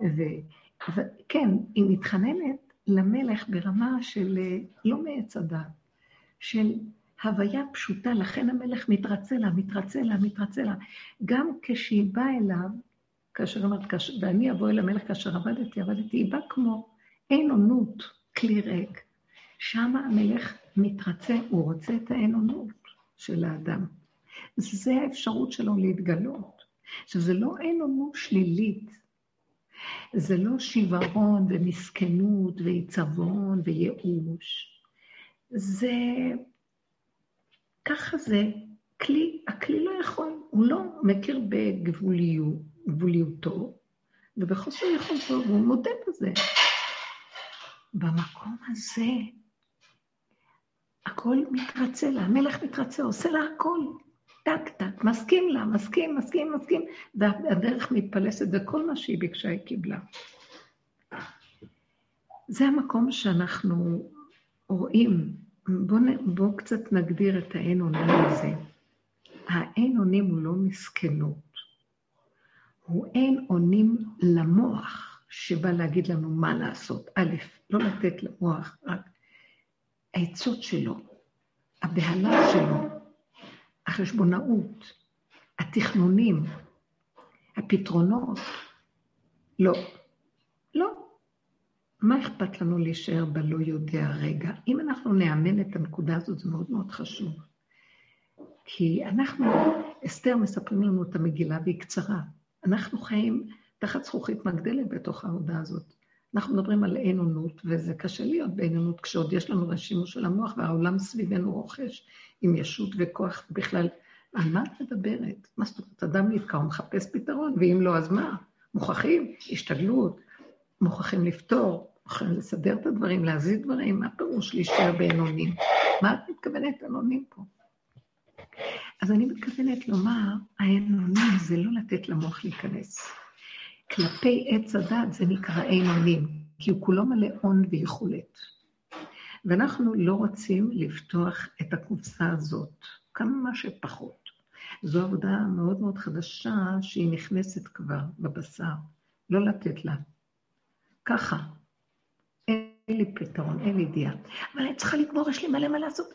וכן, היא מתחננת למלך ברמה של לא מעץ הדת, של הוויה פשוטה, לכן המלך מתרצה לה, מתרצה לה, מתרצה לה. גם כשהיא באה אליו, כאשר אמרת, ואני אבוא אל המלך כאשר עבדתי, עבדתי, היא באה כמו אין אונות, כלי ריק. שם המלך מתרצה, הוא רוצה את האין אונות של האדם. זה האפשרות שלו להתגלות. עכשיו, זה לא אין אונות שלילית, זה לא שיוורון ומסכנות ועיצבון וייאוש. זה, ככה זה, כלי, הכלי לא יכול, הוא לא מכיר בגבוליותו ובחוסר יכולתו, והוא מודה בזה. במקום הזה, הכל מתרצה לה, המלך מתרצה, עושה לה הכל. טק, טק, מסכים לה, מסכים, מסכים, מסכים, והדרך מתפלסת, וכל מה שהיא ביקשה היא קיבלה. זה המקום שאנחנו רואים. בואו בוא קצת נגדיר את האין אונים הזה. האין אונים הוא לא מסכנות, הוא אין אונים למוח שבא להגיד לנו מה לעשות. א', לא לתת למוח רק העצות שלו, הבהלה שלו, החשבונאות, התכנונים, הפתרונות. לא. לא. מה אכפת לנו להישאר בלא יודע רגע? אם אנחנו נאמן את הנקודה הזאת, זה מאוד מאוד חשוב. כי אנחנו, אסתר מספרים לנו את המגילה והיא קצרה. אנחנו חיים תחת זכוכית מגדלת בתוך העבודה הזאת. אנחנו מדברים על אין אונות, וזה קשה להיות באין אונות כשעוד יש לנו רשימו של המוח והעולם סביבנו רוכש עם ישות וכוח בכלל. על מה את מדברת? מה זאת אומרת? אדם נתקע, הוא מחפש פתרון, ואם לא, אז מה? מוכרחים, השתדלות, מוכרחים לפתור, מוכרחים לסדר את הדברים, להזיז דברים, מה פירוש להישאר באין אונים? מה את מתכוונת על אונים פה? אז אני מתכוונת לומר, האין אונים זה לא לתת למוח להיכנס. כלפי עץ הדת זה נקרא אין אונים, כי הוא כולו מלא הון ויכולת. ואנחנו לא רוצים לפתוח את הקופסה הזאת, כמה שפחות. זו עבודה מאוד מאוד חדשה שהיא נכנסת כבר בבשר, לא לתת לה. ככה. אין לי פתרון, אין לי ידיעה. אבל אני צריכה לגמור, יש לי מלא מה לעשות.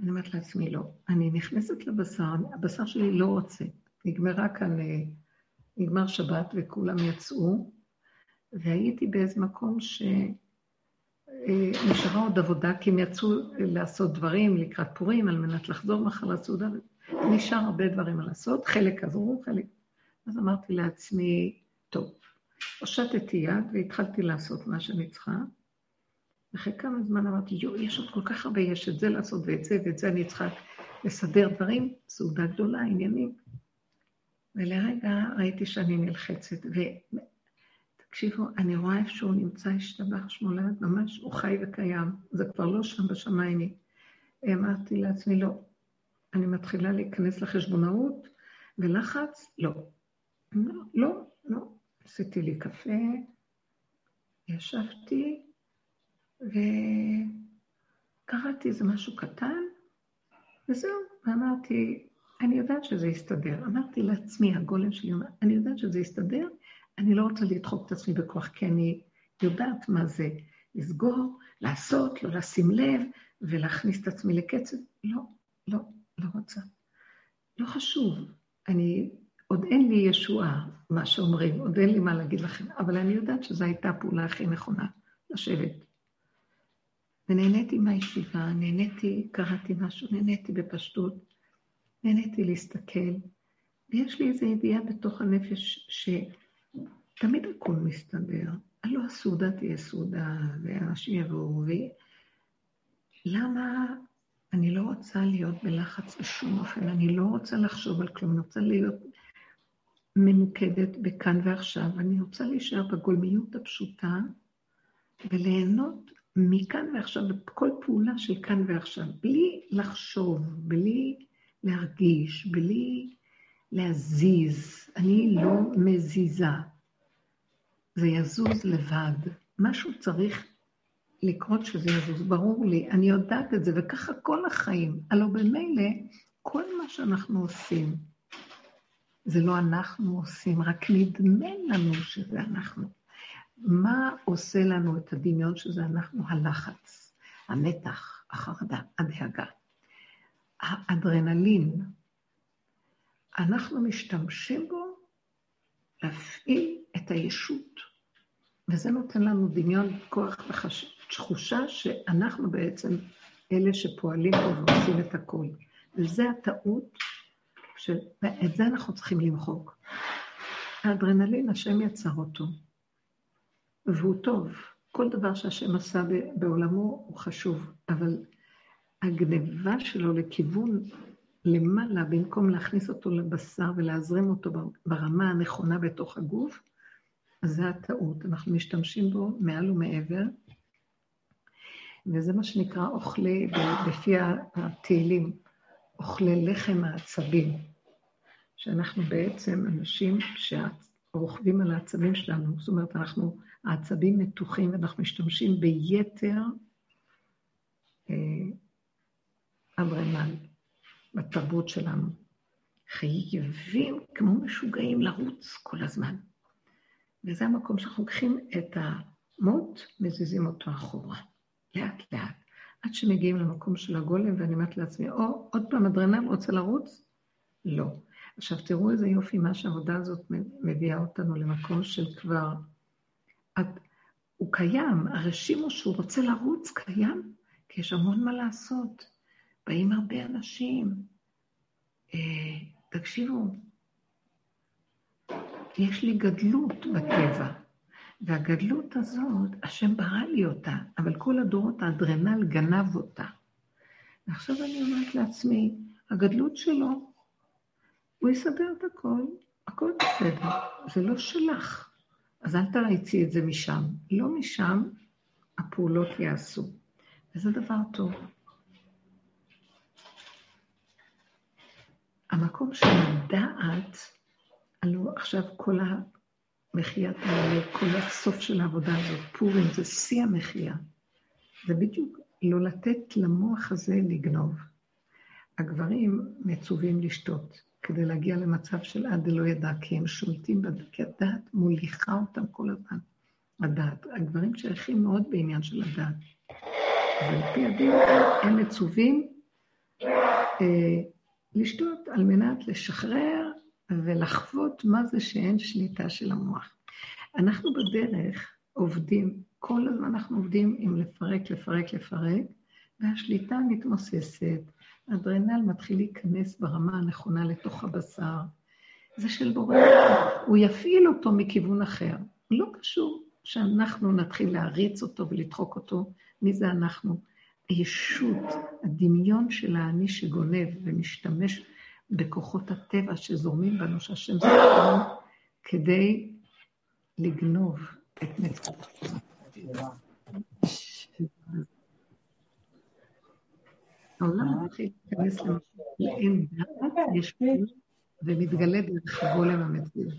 אני אומרת לעצמי, לא. אני נכנסת לבשר, הבשר שלי לא רוצה. נגמרה כאן, אה, נגמר שבת וכולם יצאו, והייתי באיזה מקום שנשארה אה, עוד עבודה, כי הם יצאו לעשות דברים לקראת פורים, על מנת לחזור מחר לסעודה, נשאר הרבה דברים לעשות, חלק עזרו, חלק... אז אמרתי לעצמי, טוב, הושטתי יד והתחלתי לעשות מה שאני צריכה. אחרי כמה זמן אמרתי, יואו, יש עוד כל כך הרבה, יש את זה לעשות ואת זה ואת זה אני צריכה לסדר דברים, סעודה גדולה, עניינים. ולרגע ראיתי שאני נלחצת, ותקשיבו, אני רואה איפה שהוא נמצא, השתבח שמולד, ממש, הוא חי וקיים, זה כבר לא שם בשמיים. אמרתי לעצמי, לא, אני מתחילה להיכנס לחשבונאות, ולחץ, לא. לא, לא, לא. עשיתי לי קפה, ישבתי, וקראתי איזה משהו קטן, וזהו, ואמרתי, אני יודעת שזה יסתדר. אמרתי לעצמי, הגולם שלי אומר, אני יודעת שזה יסתדר, אני לא רוצה לדחוק את עצמי בכוח, כי אני יודעת מה זה לסגור, לעשות, לא לשים לב, ולהכניס את עצמי לקצב. לא, לא, לא רוצה. לא חשוב. אני, עוד אין לי ישועה, מה שאומרים, עוד אין לי מה להגיד לכם, אבל אני יודעת שזו הייתה הפעולה הכי נכונה, לשבת. ונהניתי מהישיבה, נהניתי, קראתי משהו, נהניתי בפשטות, נהניתי להסתכל, ויש לי איזו ידיעה בתוך הנפש שתמיד הכול מסתדר. הלא הסעודה תהיה סעודה, ואנשים יבואו, ו... למה אני לא רוצה להיות בלחץ בשום אופן, אני לא רוצה לחשוב על כלום, אני רוצה להיות ממוקדת בכאן ועכשיו, אני רוצה להישאר בגולמיות הפשוטה וליהנות מכאן ועכשיו, בכל פעולה של כאן ועכשיו, בלי לחשוב, בלי להרגיש, בלי להזיז. אני לא מזיזה. זה יזוז לבד. משהו צריך לקרות שזה יזוז, ברור לי, אני יודעת את זה, וככה כל החיים. הלוא במילא, כל מה שאנחנו עושים, זה לא אנחנו עושים, רק נדמה לנו שזה אנחנו. מה עושה לנו את הדמיון שזה אנחנו? הלחץ, המתח, החרדה, הדאגה. האדרנלין, אנחנו משתמשים בו להפעיל את הישות, וזה נותן לנו דמיון, כוח ותחושה שאנחנו בעצם אלה שפועלים פה ועושים את הכול. וזה הטעות, ואת זה אנחנו צריכים למחוק. האדרנלין, השם יצר אותו, והוא טוב. כל דבר שהשם עשה בעולמו הוא חשוב, אבל הגניבה שלו לכיוון למעלה, במקום להכניס אותו לבשר ולהזרים אותו ברמה הנכונה בתוך הגוף, אז זה הטעות. אנחנו משתמשים בו מעל ומעבר, וזה מה שנקרא אוכלי, לפי התהילים, אוכלי לחם העצבים, שאנחנו בעצם אנשים שרוכבים על העצבים שלנו, זאת אומרת, אנחנו, העצבים מתוחים ואנחנו משתמשים ביתר אברמל בתרבות שלנו. חייבים כמו משוגעים לרוץ כל הזמן. וזה המקום שאנחנו לוקחים את המוט, מזיזים אותו אחורה. לאט לאט, עד שמגיעים למקום של הגולם, ואני אומרת לעצמי, או, עוד פעם אדרנל רוצה לרוץ? לא. עכשיו, תראו איזה יופי מה שהעבודה הזאת מביאה אותנו למקום של כבר... את, הוא קיים, הרשימו שהוא רוצה לרוץ קיים, כי יש המון מה לעשות. באים הרבה אנשים. אה, תקשיבו, יש לי גדלות בטבע. והגדלות הזאת, השם ברא לי אותה, אבל כל הדורות האדרנל גנב אותה. ועכשיו אני אומרת לעצמי, הגדלות שלו, הוא יסדר את הכל, הכל בסדר, זה לא שלך. אז אל תריצי את זה משם. לא משם הפעולות יעשו. וזה דבר טוב. המקום של הדעת, הלוא עכשיו כל מחיית העולה, כל הסוף של העבודה הזאת, פורים זה שיא המחייה. זה בדיוק לא לתת למוח הזה לגנוב. הגברים מצווים לשתות כדי להגיע למצב של עד דלא ידע, כי הם שולטים בדעת, כי הדעת מוליכה אותם כל הזמן. הדעת. הגברים שייכים מאוד בעניין של הדעת. ועל פי הדין הם מצווים אה, לשתות על מנת לשחרר ולחוות מה זה שאין שליטה של המוח. אנחנו בדרך עובדים, כל הזמן אנחנו עובדים עם לפרק, לפרק, לפרק, והשליטה מתמוססת, האדרנל מתחיל להיכנס ברמה הנכונה לתוך הבשר. זה של בורא, הוא יפעיל אותו מכיוון אחר. לא קשור שאנחנו נתחיל להריץ אותו ולדחוק אותו. מי זה אנחנו? הישות, הדמיון של האני שגונב ומשתמש בכוחות הטבע שזורמים בנו, שהשם זוכר כדי לגנוב את נפשנו. העולם מתחיל להיכנס לאין דעת, יש ומתגלה דרך הגולם המציאות.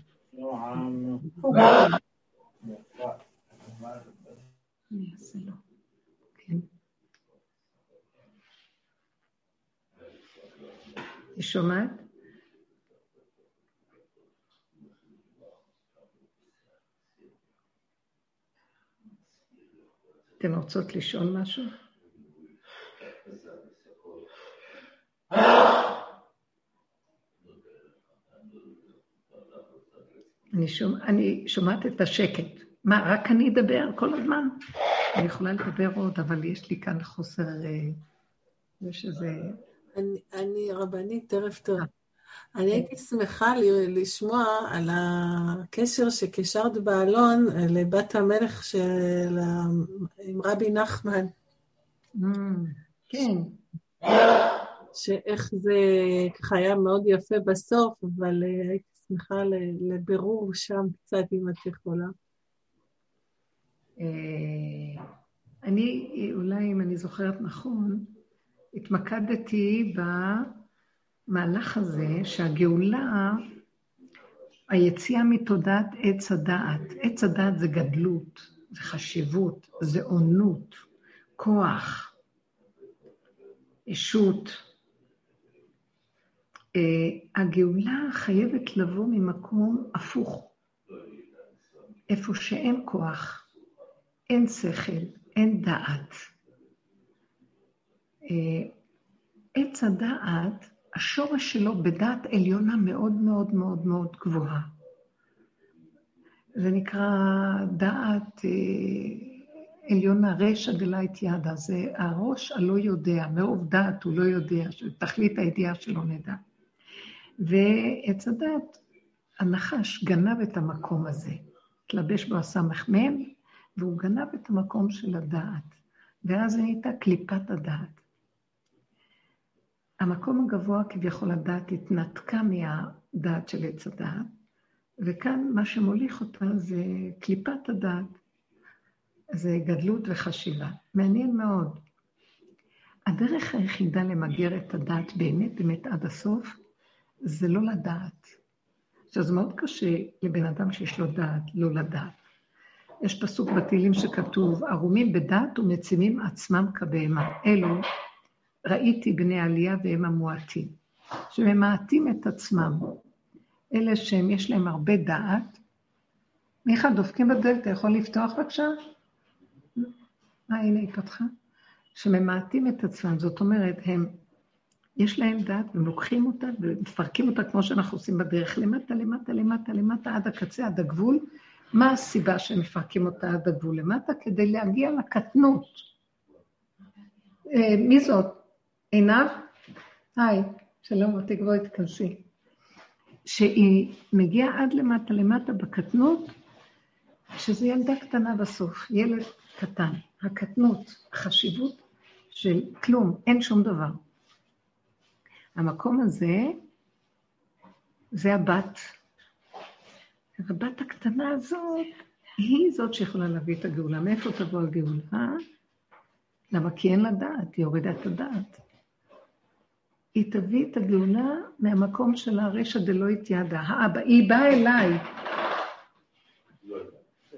אני אעשה לו. כן. היא שומעת? אתן רוצות לשאול משהו? אני, שומע, אני שומעת את השקט. מה, רק אני אדבר כל הזמן? אני יכולה לדבר עוד, אבל יש לי כאן חוסר... אה, יש איזה... אני, אני רבנית, ערב טוב. אני הייתי שמחה לשמוע על הקשר שקשרת באלון לבת המלך של... עם רבי נחמן. Mm, כן. שאיך זה ככה היה מאוד יפה בסוף, אבל אה, הייתי שמחה לבירור שם קצת, אם את יכולה. אה, אני, אולי אם אני זוכרת נכון, התמקדתי במהלך הזה שהגאולה, היציאה מתודעת עץ הדעת. עץ הדעת זה גדלות, זה חשיבות, זה עונות, כוח, ישות. אה, הגאולה חייבת לבוא ממקום הפוך, איפה שאין כוח, אין שכל, אין דעת. אה, עץ הדעת, השורש שלו בדעת עליונה מאוד מאוד מאוד מאוד גבוהה. זה נקרא דעת אה, עליונה רשע דלית ידה, זה הראש הלא יודע, מרוב דעת הוא לא יודע, שתכלית הידיעה שלו נדע. ועץ הדעת, הנחש גנב את המקום הזה, התלבש בו הסמ"ם, והוא גנב את המקום של הדעת, ואז היא הייתה קליפת הדעת. המקום הגבוה כביכול הדעת התנתקה מהדעת של עץ הדעת, וכאן מה שמוליך אותה זה קליפת הדעת, זה גדלות וחשיבה. מעניין מאוד. הדרך היחידה למגר את הדעת באמת באמת עד הסוף, זה לא לדעת. עכשיו, זה מאוד קשה לבן אדם שיש לו דעת, לא לדעת. יש פסוק בתהילים שכתוב, ערומים בדעת ומצימים עצמם כבהמה. אלו ראיתי בני עלייה והם המועטים, שממעטים את עצמם. אלה שהם, יש להם הרבה דעת. מיכה, דופקים בדלת, אתה יכול לפתוח בבקשה? אה, הנה היא פתחה. שממעטים את עצמם, זאת אומרת, הם, יש להם דעת, והם לוקחים אותה ומפרקים אותה כמו שאנחנו עושים בדרך, למטה, למטה, למטה, למטה, עד הקצה, עד הגבול. מה הסיבה שהם מפרקים אותה עד הגבול למטה? כדי להגיע לקטנות. אה, מי זאת? עינב? היי, שלום, תגבוהי, תכנסי. שהיא מגיעה עד למטה למטה בקטנות, שזה ילדה קטנה בסוף, ילד קטן. הקטנות, החשיבות של כלום, אין שום דבר. המקום הזה, זה הבת. הבת הקטנה הזאת, היא זאת שיכולה להביא את הגאולה. מאיפה תבוא הגאולה? למה? כי אין לה דעת, היא הורידה את הדעת. היא תביא את הגאולה מהמקום של הרשע דלא התיידה. האבא, היא באה אליי.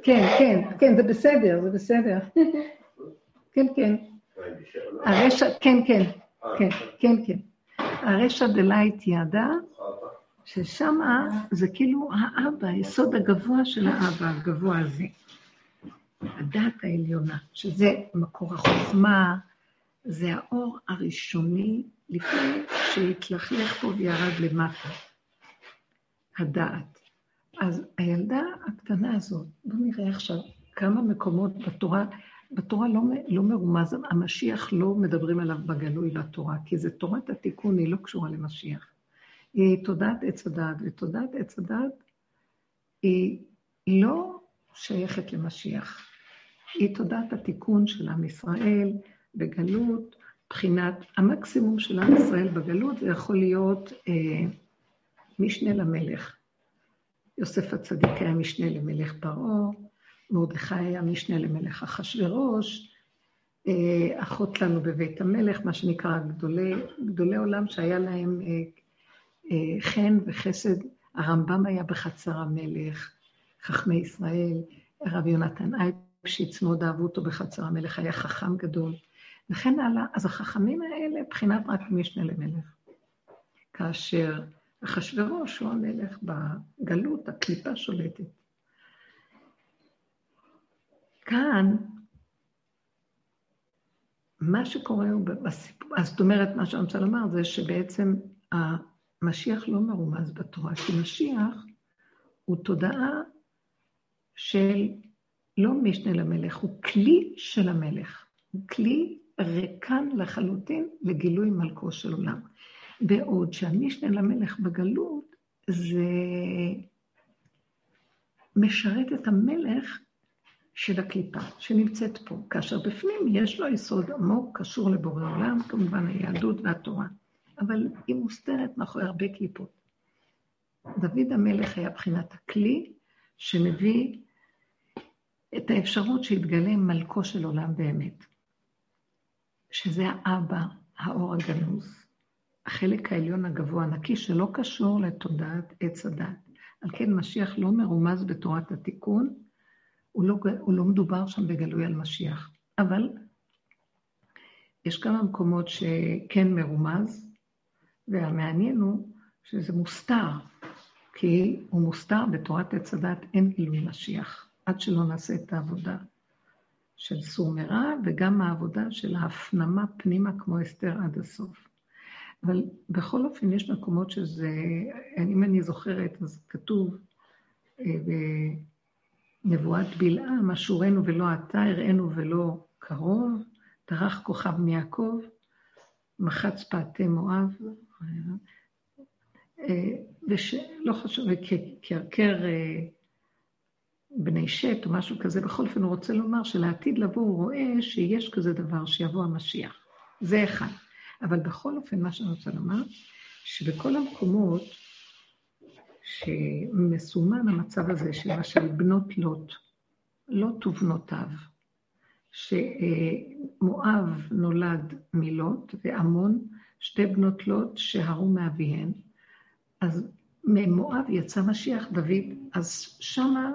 כן, כן, כן, זה בסדר, זה בסדר. כן, כן. הרשע, כן, כן, כן, כן, כן. הרשע דלית ידע, ששם זה כאילו האבא, היסוד הגבוה של האבא, הגבוה הזה. הדת העליונה, שזה מקור החוכמה, זה האור הראשוני לפני שהתלכלך פה וירד למטה. הדעת. אז הילדה הקטנה הזאת, בואו נראה עכשיו כמה מקומות בתורה, בתורה לא, לא מרומז, המשיח לא מדברים עליו בגלוי בתורה, כי זה תורת התיקון, היא לא קשורה למשיח. היא תודעת עץ הדעת, ותודעת עץ הדעת היא לא שייכת למשיח. היא תודעת התיקון של עם ישראל בגלות, מבחינת המקסימום של עם ישראל בגלות, זה יכול להיות אה, משנה למלך. יוסף הצדיק היה משנה למלך פרעה, מרדכי היה משנה למלך אחשורוש, אה, אחות לנו בבית המלך, מה שנקרא גדולי, גדולי עולם שהיה להם אה, אה, חן וחסד. הרמב"ם היה בחצר המלך, חכמי ישראל, הרב יונתן אייפשיץ מאוד אהבו אותו בחצר המלך, היה חכם גדול. וכן הלאה. אז החכמים האלה, בחינת רק משנה למלך. כאשר אחשוורוש הוא המלך בגלות, הקליפה שולטת. כאן, מה שקורה הוא בסיפור, אז זאת אומרת, מה שאני רוצה לומר זה שבעצם המשיח לא מרומז בתורה, כי משיח הוא תודעה של לא משנה למלך, הוא כלי של המלך. הוא כלי ריקן לחלוטין לגילוי מלכו של עולם. בעוד שהמשנה למלך בגלות זה משרת את המלך של הקליפה שנמצאת פה, כאשר בפנים יש לו יסוד עמוק, קשור לבורא עולם, כמובן היהדות והתורה, אבל היא מוסתרת מאחורי הרבה קליפות. דוד המלך היה בחינת הכלי שמביא את האפשרות שיתגלה מלכו של עולם באמת, שזה האבא, האור הגנוז. החלק העליון הגבוה הנקי שלא קשור לתודעת עץ הדת. על כן משיח לא מרומז בתורת התיקון, הוא לא, הוא לא מדובר שם בגלוי על משיח. אבל יש כמה מקומות שכן מרומז, והמעניין הוא שזה מוסתר, כי הוא מוסתר בתורת עץ הדת, אין גילוי משיח, עד שלא נעשה את העבודה של סור מרע, וגם העבודה של ההפנמה פנימה כמו אסתר עד הסוף. אבל בכל אופן יש מקומות שזה, אם אני זוכרת, אז כתוב אה, בנבואת בלעם, אשורנו ולא אתה, הראינו ולא קרוב, טרח כוכב מיעקב, מחץ פעתי מואב, אה, ולא חשוב, קרקר אה, בני שת או משהו כזה, בכל אופן הוא רוצה לומר שלעתיד לבוא הוא רואה שיש כזה דבר, שיבוא המשיח. זה אחד. אבל בכל אופן, מה שאני רוצה לומר, שבכל המקומות שמסומן המצב הזה, למשל בנות לוט, לוט ובנותיו, שמואב נולד מלוט ועמון, שתי בנות לוט שהרו מאביהן, אז ממואב יצא משיח דוד, אז שמה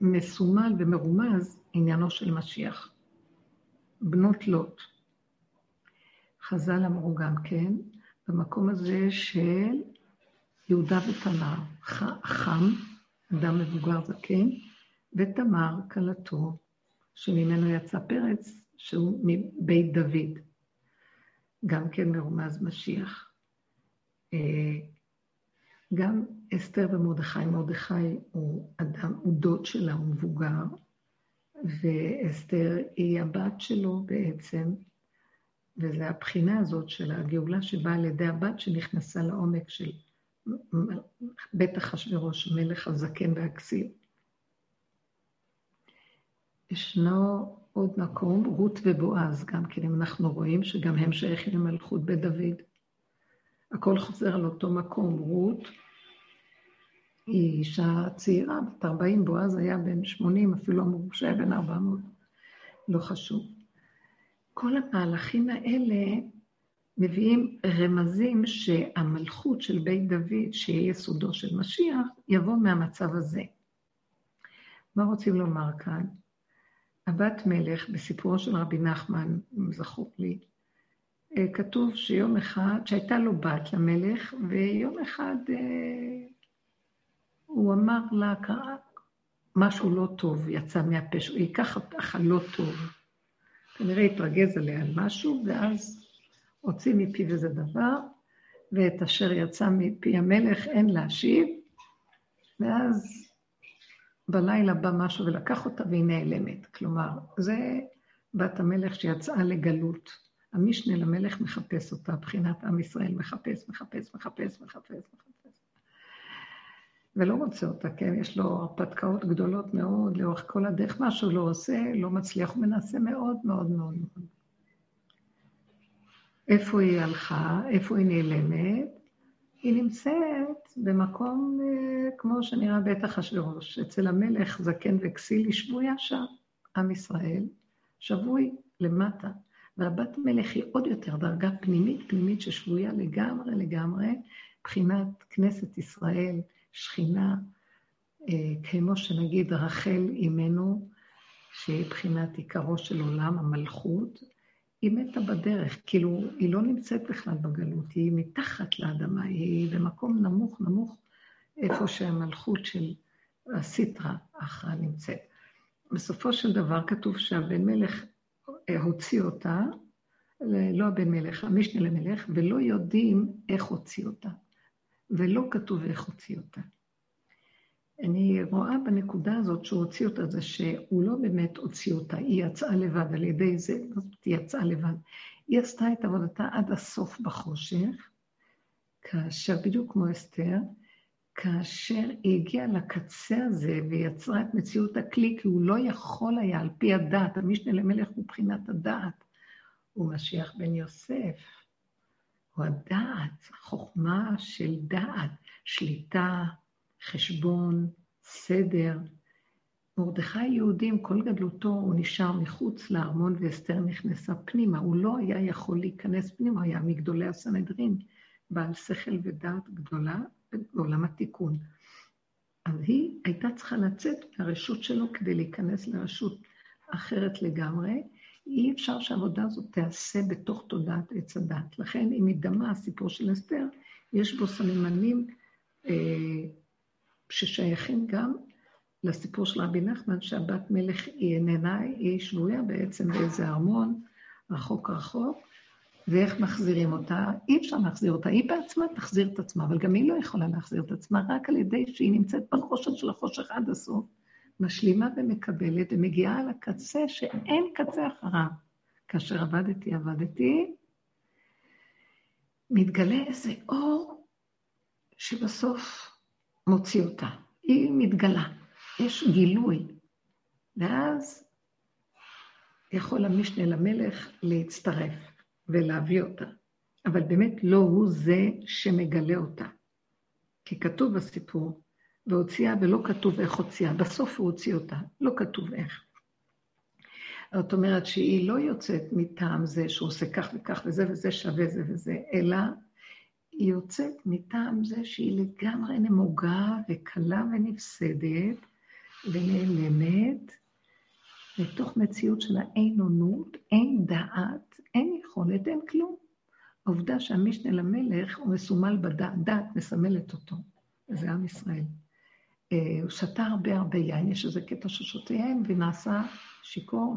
מסומל ומרומז עניינו של משיח. בנות לוט. חז"ל אמרו גם כן, במקום הזה של יהודה ותמר, חם, אדם מבוגר זקן, ותמר כלתו, שממנו יצא פרץ, שהוא מבית דוד. גם כן מרומז משיח. אה, גם אסתר ומרדכי, מרדכי הוא אדם, הוא דוד שלה, הוא מבוגר, ואסתר היא הבת שלו בעצם, וזה הבחינה הזאת של הגאולה שבאה על ידי הבת שנכנסה לעומק של בית אחשורוש, מלך הזקן והכסיל. ישנו עוד מקום, רות ובועז, גם כן, אם אנחנו רואים שגם הם שייכים למלכות בית דוד. הכל חוזר על אותו מקום. רות היא אישה צעירה, בת 40, בועז היה בן 80, אפילו אמרו שהיה בן 400, לא חשוב. כל המהלכים האלה מביאים רמזים שהמלכות של בית דוד, שיהיה יסודו של משיח, יבוא מהמצב הזה. מה רוצים לומר כאן? הבת מלך, בסיפורו של רבי נחמן, אם זכור לי, אה, כתוב שיום אחד, שהייתה לו בת למלך, ויום אחד אה, הוא אמר לה, קרה משהו לא טוב, יצא מהפה היא ככה ככה לא טוב. כנראה התרגז עליה על משהו, ואז הוציא מפיו איזה דבר, ואת אשר יצא מפי המלך אין להשיב, ואז בלילה בא משהו ולקח אותה והיא נעלמת. כלומר, זה בת המלך שיצאה לגלות. המשנה למלך מחפש אותה, מבחינת עם ישראל מחפש, מחפש, מחפש, מחפש, מחפש. ולא מוצא אותה, כן? יש לו הרפתקאות גדולות מאוד לאורך כל הדרך, מה שהוא לא עושה, לא מצליח, הוא מנסה מאוד מאוד מאוד. איפה היא הלכה? איפה היא נעלמת? היא נמצאת במקום אה, כמו שנראה בית אחשורוש, אצל המלך זקן וכסיל, היא שבויה שם, עם ישראל, שבוי למטה. והבת מלך היא עוד יותר דרגה פנימית פנימית ששבויה לגמרי לגמרי, מבחינת כנסת ישראל, שכינה, אה, כמו שנגיד רחל אימנו, שהיא מבחינת עיקרו של עולם, המלכות, היא מתה בדרך, כאילו, היא לא נמצאת בכלל בגלות, היא מתחת לאדמה, היא במקום נמוך נמוך, איפה שהמלכות של הסיטרא אחרא נמצאת. בסופו של דבר כתוב שהבן מלך אה, הוציא אותה, לא הבן מלך, המשנה למלך, ולא יודעים איך הוציא אותה. ולא כתוב איך הוציא אותה. אני רואה בנקודה הזאת שהוא הוציא אותה, זה שהוא לא באמת הוציא אותה, היא יצאה לבד על ידי זה, היא יצאה לבד. היא עשתה את עבודתה עד הסוף בחושך, כאשר, בדיוק כמו אסתר, כאשר היא הגיעה לקצה הזה ויצרה את מציאות הכלי, כי הוא לא יכול היה, על פי הדעת, המשנה למלך מבחינת הדעת, הוא משיח בן יוסף. הוא הדעת, חוכמה של דעת, שליטה, חשבון, סדר. מרדכי יהודי עם כל גדלותו, הוא נשאר מחוץ לארמון ואסתר נכנסה פנימה. הוא לא היה יכול להיכנס פנימה, היה מגדולי הסנהדרין, בעל שכל ודעת גדולה בעולם התיקון. אז היא הייתה צריכה לצאת מהרשות שלו כדי להיכנס לרשות אחרת לגמרי. אי אפשר שהעבודה הזאת תיעשה בתוך תודעת עץ הדת. לכן, אם מדמה הסיפור של אסתר, יש בו סממנים אה, ששייכים גם לסיפור של רבי נחמן, שהבת מלך היא איננה, היא שבויה בעצם באיזה ארמון רחוק רחוק, ואיך מחזירים אותה? אי אפשר להחזיר אותה, היא בעצמה תחזיר את עצמה, אבל גם היא לא יכולה להחזיר את עצמה, רק על ידי שהיא נמצאת בחושך של החושך עד הסוף, משלימה ומקבלת, ומגיעה לקצה שאין קצה אחריו. כאשר עבדתי, עבדתי, מתגלה איזה אור שבסוף מוציא אותה. היא מתגלה, יש גילוי. ואז יכול המשנה למלך להצטרף ולהביא אותה. אבל באמת לא הוא זה שמגלה אותה. כי כתוב בסיפור, והוציאה ולא כתוב איך הוציאה. בסוף הוא הוציא אותה, לא כתוב איך. זאת אומרת שהיא לא יוצאת מטעם זה שהוא עושה כך וכך וזה וזה שווה זה וזה, אלא היא יוצאת מטעם זה שהיא לגמרי נמוגה וקלה ונפסדת ונעלמת לתוך מציאות של האין עונות, אין דעת, אין יכולת, אין כלום. העובדה שהמשנה למלך הוא מסומל בדעת, דעת מסמלת אותו, וזה עם ישראל. אה, הוא שתה הרבה הרבה יין, יש איזה קטע ששותה יין ונעשה שיכור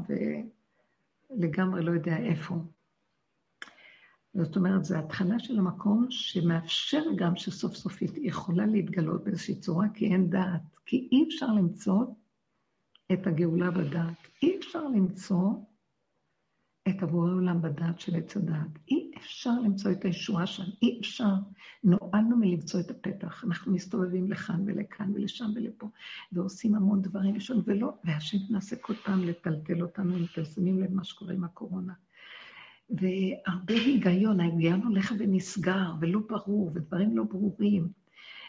ולגמרי לא יודע איפה. זאת אומרת, זו התחלה של המקום שמאפשר גם שסוף סוף היא יכולה להתגלות באיזושהי צורה, כי אין דעת. כי אי אפשר למצוא את הגאולה בדעת. אי אפשר למצוא את הבורא עולם בדעת של עץ הדעת. אי אפשר למצוא את הישועה שם, אי אפשר. נועלנו מלמצוא את הפתח. אנחנו מסתובבים לכאן ולכאן ולשם ולפה, ועושים המון דברים ראשון, ולא, והשם מנסה כל פעם לטלטל אותנו, אם אתם שמים לב מה שקורה עם הקורונה. והרבה היגיון, ההיגיון הולך ונסגר, ולא ברור, ודברים לא ברורים.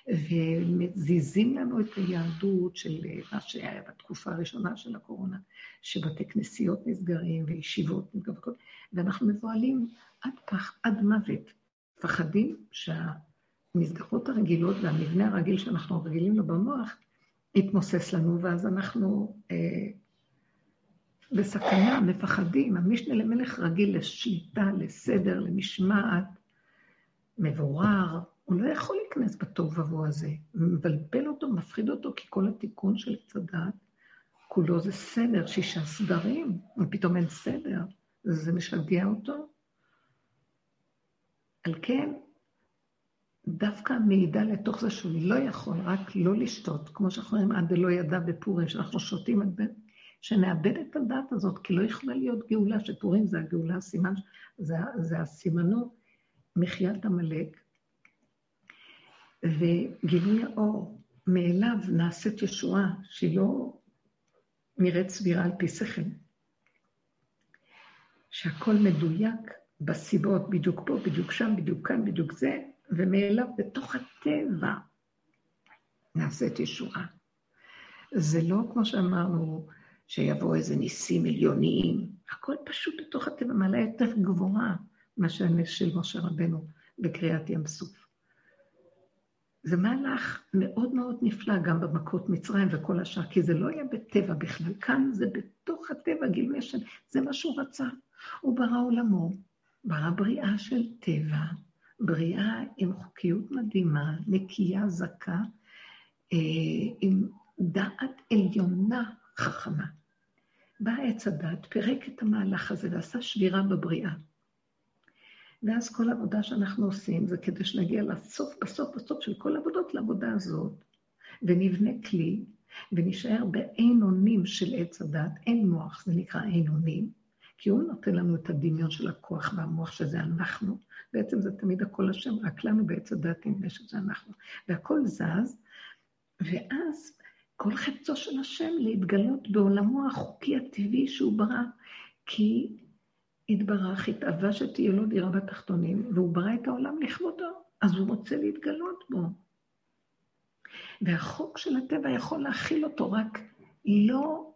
ומזיזים לנו את היהדות של מה שהיה בתקופה הראשונה של הקורונה, שבתי כנסיות נסגרים וישיבות מתגבקות, ואנחנו מבוהלים עד עד מוות. מפחדים שהמסגרות הרגילות והמבנה הרגיל שאנחנו רגילים לו במוח יתמוסס לנו, ואז אנחנו אה, בסכנה, מפחדים. המשנה למלך רגיל לשליטה, לסדר, למשמעת, מבורר. הוא לא יכול להיכנס בתוהו ובוהו הזה. מבלבל אותו, מפחיד אותו, כי כל התיקון של עץ הדעת, כולו זה סדר, שישה סדרים, ופתאום אין סדר. זה משגע אותו. על כן, דווקא מעידה לתוך זה שהוא לא יכול רק לא לשתות, כמו שאנחנו רואים עד דלא ידע בפורים, שאנחנו שותים, שנאבד את הדעת הזאת, כי לא יכולה להיות גאולה, שפורים זה הגאולה, הסימן, זה, זה הסימנו מחיית עמלק, וגילוי האור, מאליו נעשית ישועה, שהיא לא נראית סבירה על פי שכל. שהכל מדויק בסיבות, בדיוק פה, בדיוק שם, בדיוק כאן, בדיוק זה, ומאליו בתוך הטבע נעשית ישועה. זה לא כמו שאמרנו, שיבוא איזה ניסים עליוניים, הכל פשוט בתוך הטבע, מעלה יותר גבוהה מאשר הנס של משה רבנו בקריאת ים סוף. זה מהלך מאוד מאוד נפלא גם במכות מצרים וכל השאר, כי זה לא היה בטבע בכלל, כאן זה בתוך הטבע, גילוי השם, זה מה שהוא רצה. הוא ברא עולמו, ברא בריאה של טבע, בריאה עם חוקיות מדהימה, נקייה, זכה, אה, עם דעת עליונה חכמה. בא עץ הדת, פירק את המהלך הזה ועשה שבירה בבריאה. ואז כל העבודה שאנחנו עושים זה כדי שנגיע לסוף, בסוף, בסוף של כל העבודות לעבודה הזאת, ונבנה כלי, ונשאר בעין אונים של עץ הדת, אין מוח, זה נקרא עין אונים, כי הוא נותן לנו את הדמיון של הכוח והמוח, שזה אנחנו. בעצם זה תמיד הכל השם, רק לנו בעץ הדת נדמה שזה אנחנו. והכל זז, ואז כל חפצו של השם להתגלות בעולמו החוקי הטבעי שהוא ברא, כי יתברך, התאווה שתהיה לו דירה בתחתונים, והוא ברא את העולם לכבודו, אז הוא רוצה להתגלות בו. והחוק של הטבע יכול להכיל אותו, רק לא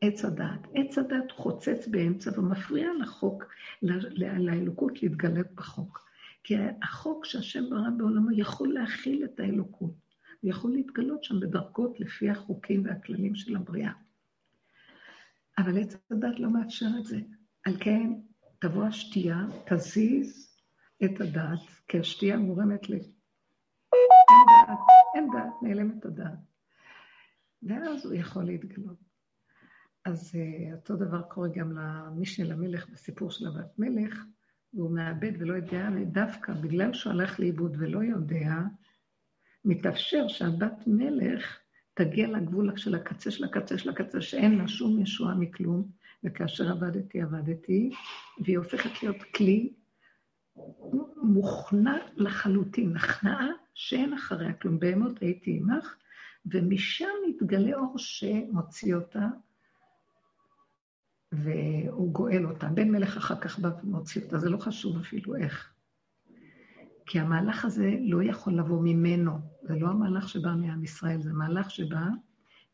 עץ הדת. עץ הדת חוצץ באמצע ומפריע לחוק, לאלוקות להתגלת בחוק. כי החוק שהשם ברא בעולמו יכול להכיל את האלוקות. הוא יכול להתגלות שם בדרגות לפי החוקים והכללים של הבריאה. אבל עץ הדת לא מאפשר את זה. על כן, תבוא השתייה, תזיז את הדעת, כי השתייה גורמת ל... אין דעת, אין דעת, נעלמת הדעת. ואז הוא יכול להתגלות. אז uh, אותו דבר קורה גם למשנה למלך בסיפור של הבת מלך, והוא מאבד ולא יודע, ודווקא בגלל שהוא הלך לאיבוד ולא יודע, מתאפשר שהבת מלך תגיע לגבול של הקצה של הקצה של הקצה, שאין לה שום ישועה מכלום, וכאשר עבדתי, עבדתי, והיא הופכת להיות כלי מוכנע לחלוטין, הכנעה שאין אחריה כלום. בהמות הייתי עמך, ומשם מתגלה אור שמוציא אותה, והוא גואל אותה. בן מלך אחר כך בא ומוציא אותה, זה לא חשוב אפילו איך. כי המהלך הזה לא יכול לבוא ממנו, זה לא המהלך שבא מעם ישראל, זה מהלך שבא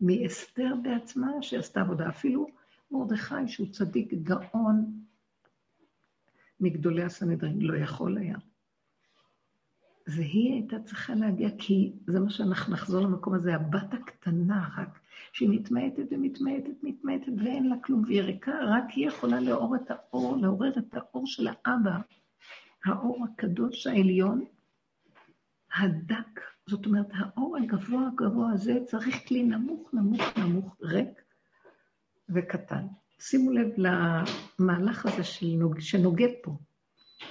מאסתר בעצמה, שעשתה עבודה. אפילו מרדכי, שהוא צדיק גאון מגדולי הסנהדרין, לא יכול היה. והיא הייתה צריכה להגיע, כי זה מה שאנחנו נחזור למקום הזה, הבת הקטנה רק, שהיא מתמעטת ומתמעטת, מתמעטת, ואין לה כלום, והיא ריקה, רק היא יכולה לעורר את האור, לעורר את האור של האבא, האור הקדוש העליון, הדק, זאת אומרת, האור הגבוה הגבוה הזה צריך כלי נמוך, נמוך, נמוך, ריק, וקטן. שימו לב למהלך הזה שנוג... שנוגד פה,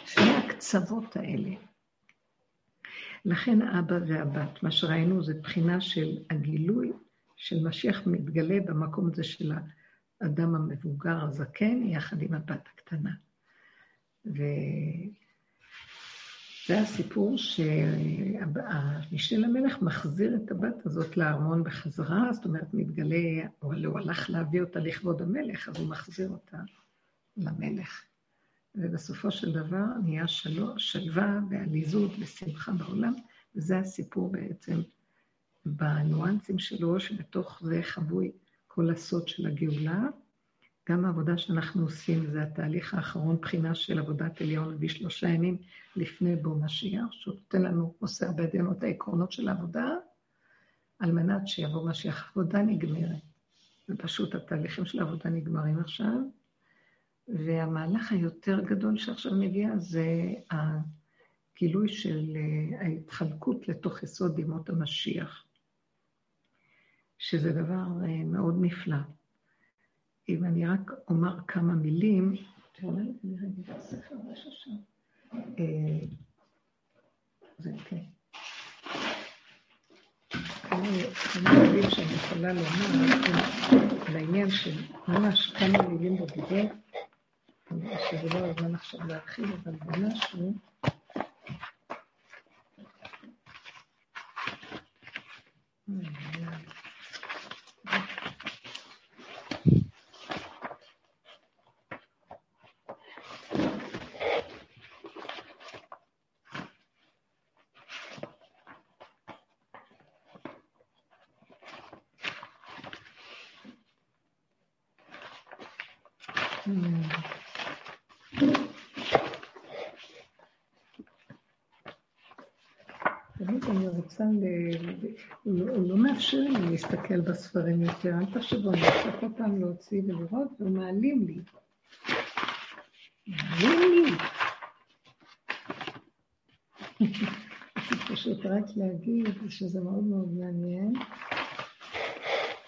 שני הקצוות האלה. לכן האבא והבת, מה שראינו זה בחינה של הגילוי של משיח מתגלה במקום הזה של האדם המבוגר, הזקן, יחד עם הבת הקטנה. ו... זה הסיפור שהמשנה למלך מחזיר את הבת הזאת לארמון בחזרה, זאת אומרת, מתגלה, אבל הוא הלך להביא אותה לכבוד המלך, אז הוא מחזיר אותה למלך. ובסופו של דבר נהיה שלו, שלווה ועליזות ושמחה בעולם, וזה הסיפור בעצם בניואנסים שלו, שבתוך זה חבוי כל הסוד של הגאולה. גם העבודה שאנחנו עושים זה התהליך האחרון, בחינה של עבודת עליון בשלושה ימים לפני בוא משיח, שהוא נותן לנו, מוסר בידינו את העקרונות של העבודה, על מנת שיבוא משיח. עבודה נגמרת. ופשוט התהליכים של העבודה נגמרים עכשיו, והמהלך היותר גדול שעכשיו מגיע זה הגילוי של אה, ההתחלקות לתוך יסוד ימות המשיח, שזה דבר אה, מאוד נפלא. אם אני רק אומר כמה מילים, עכשיו. אה, זה כן. כמה מילים שאני יכולה לומר על העניין של ממש כמה מילים בודדות, שזה לא הזמן עכשיו להרחיב, אבל במשהו, הוא לא מאפשר לי להסתכל בספרים יותר, אל תחשבו, אני צריך כל פעם להוציא ולראות, והוא מעלים לי. מעלים לי. פשוט רק להגיד שזה מאוד מאוד מעניין.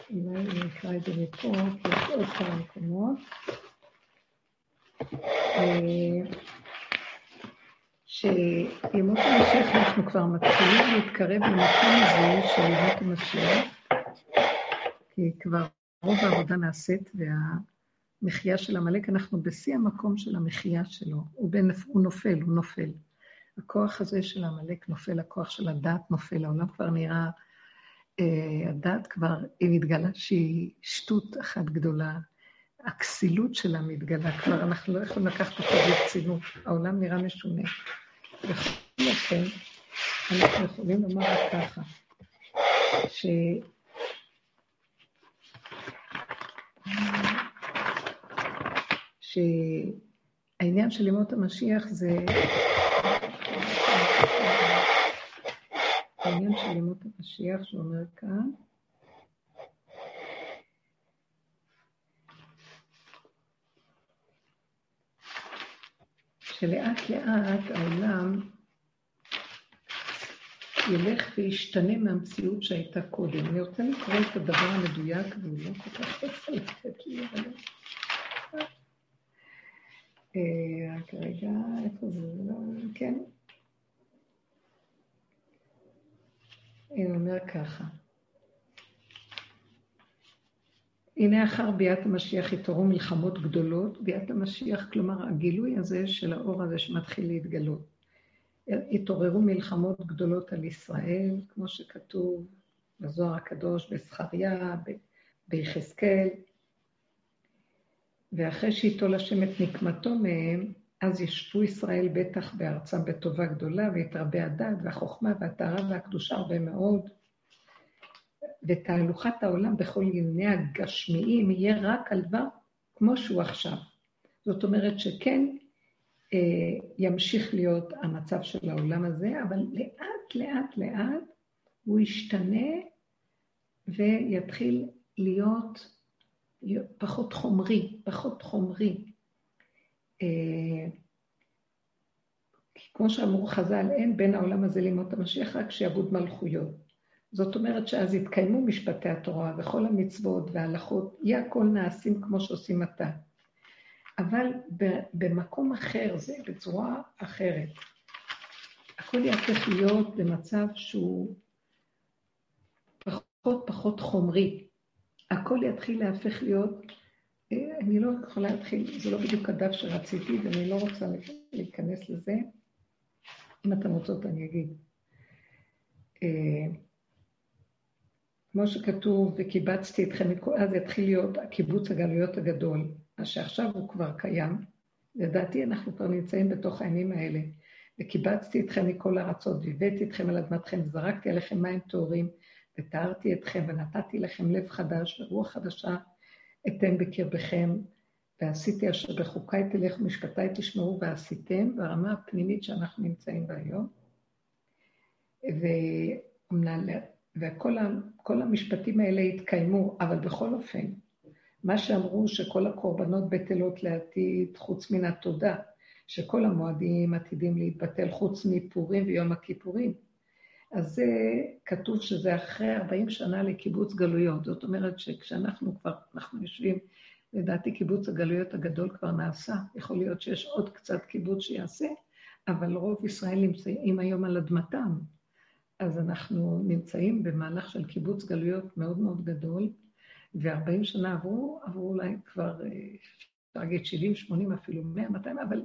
אולי אני אקרא את זה מפה, כי יש עוד כמה מקומות. שימות המשיח אנחנו כבר מתחילים להתקרב למקום הזה של ימות המשיח, כי כבר רוב העבודה נעשית והמחיה של עמלק, אנחנו בשיא המקום של המחיה שלו, הוא, בנפ... הוא נופל, הוא נופל. הכוח הזה של עמלק נופל, הכוח של הדת נופל, העולם כבר נראה, אה, הדת כבר, היא מתגלה שהיא שטות אחת גדולה, הכסילות שלה מתגלה, כבר אנחנו לא יכולים לקחת אותה ברצינות, העולם נראה משונה. בכל אופן, אנחנו יכולים לומר ככה, ש... שהעניין של ימות המשיח זה... העניין של ימות המשיח שאומר כאן, שלאט לאט העולם ילך וישתנה מהמציאות שהייתה קודם. אני רוצה לקרוא את הדבר המדויק, והוא לא כל כך רוצה לתת לי, אבל... אה, רק רגע, איפה זה? כן. אני אומר ככה. הנה אחר ביאת המשיח התעוררו מלחמות גדולות, ביאת המשיח, כלומר הגילוי הזה של האור הזה שמתחיל להתגלות. התעוררו מלחמות גדולות על ישראל, כמו שכתוב בזוהר הקדוש, בזכריה, ביחזקאל, ואחרי שיטול השם את נקמתו מהם, אז ישבו ישראל בטח בארצם בטובה גדולה, ויתרבה הדת והחוכמה והטהרה והקדושה הרבה מאוד. ותהלוכת העולם בכל ענייני הגשמיים יהיה רק על דבר כמו שהוא עכשיו. זאת אומרת שכן אה, ימשיך להיות המצב של העולם הזה, אבל לאט, לאט, לאט הוא ישתנה ויתחיל להיות פחות חומרי, פחות חומרי. אה, כמו שאמרו חז"ל, אין בין העולם הזה לימות המשיח, רק שיעבוד מלכויות. זאת אומרת שאז יתקיימו משפטי התורה וכל המצוות וההלכות, יהיה הכל נעשים כמו שעושים עתה. אבל במקום אחר זה, בצורה אחרת. הכל יהפך להיות במצב שהוא פחות פחות חומרי. הכל יתחיל להפך להיות, אה, אני לא יכולה להתחיל, זה לא בדיוק הדף שרציתי ואני לא רוצה להיכנס לזה. אם אתן רוצות אני אגיד. כמו שכתוב, וקיבצתי אתכם, אז יתחיל להיות קיבוץ הגלויות הגדול, מה שעכשיו הוא כבר קיים. לדעתי אנחנו כבר נמצאים בתוך הימים האלה. וקיבצתי אתכם מכל ארצות, והבאתי אתכם על אדמתכם, וזרקתי עליכם מים טהורים, וטהרתי אתכם, ונתתי לכם לב חדש, ורוח חדשה אתן בקרבכם, ועשיתי אשר בחוקיי תלך ומשפטיי תשמעו ועשיתם, ברמה הפנימית שאנחנו נמצאים בה היום. ואומנם וכל המשפטים האלה התקיימו, אבל בכל אופן, מה שאמרו שכל הקורבנות בטלות לעתיד, חוץ מן התודה, שכל המועדים עתידים להתבטל חוץ מפורים ויום הכיפורים. אז זה כתוב שזה אחרי 40 שנה לקיבוץ גלויות. זאת אומרת שכשאנחנו כבר, אנחנו יושבים, לדעתי קיבוץ הגלויות הגדול כבר נעשה, יכול להיות שיש עוד קצת קיבוץ שיעשה, אבל רוב ישראל נמצאים היום על אדמתם. אז אנחנו נמצאים במהלך של קיבוץ גלויות מאוד מאוד גדול, ו-40 שנה עברו, עברו אולי כבר, אה, אפשר להגיד 70, 80, אפילו 100, 200, אבל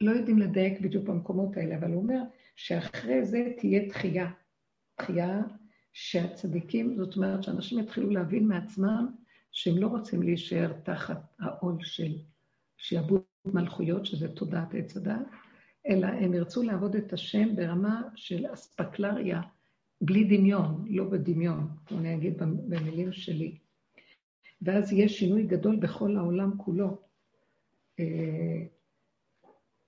לא יודעים לדייק בדיוק במקומות האלה, אבל הוא אומר שאחרי זה תהיה תחייה. תחייה שהצדיקים, זאת אומרת שאנשים יתחילו להבין מעצמם שהם לא רוצים להישאר תחת העול של שיעבוד מלכויות, שזה תודעת עץ הדת, אלא הם ירצו לעבוד את השם ברמה של אספקלריה, בלי דמיון, לא בדמיון, אני אגיד במילים שלי. ואז יהיה שינוי גדול בכל העולם כולו. אה,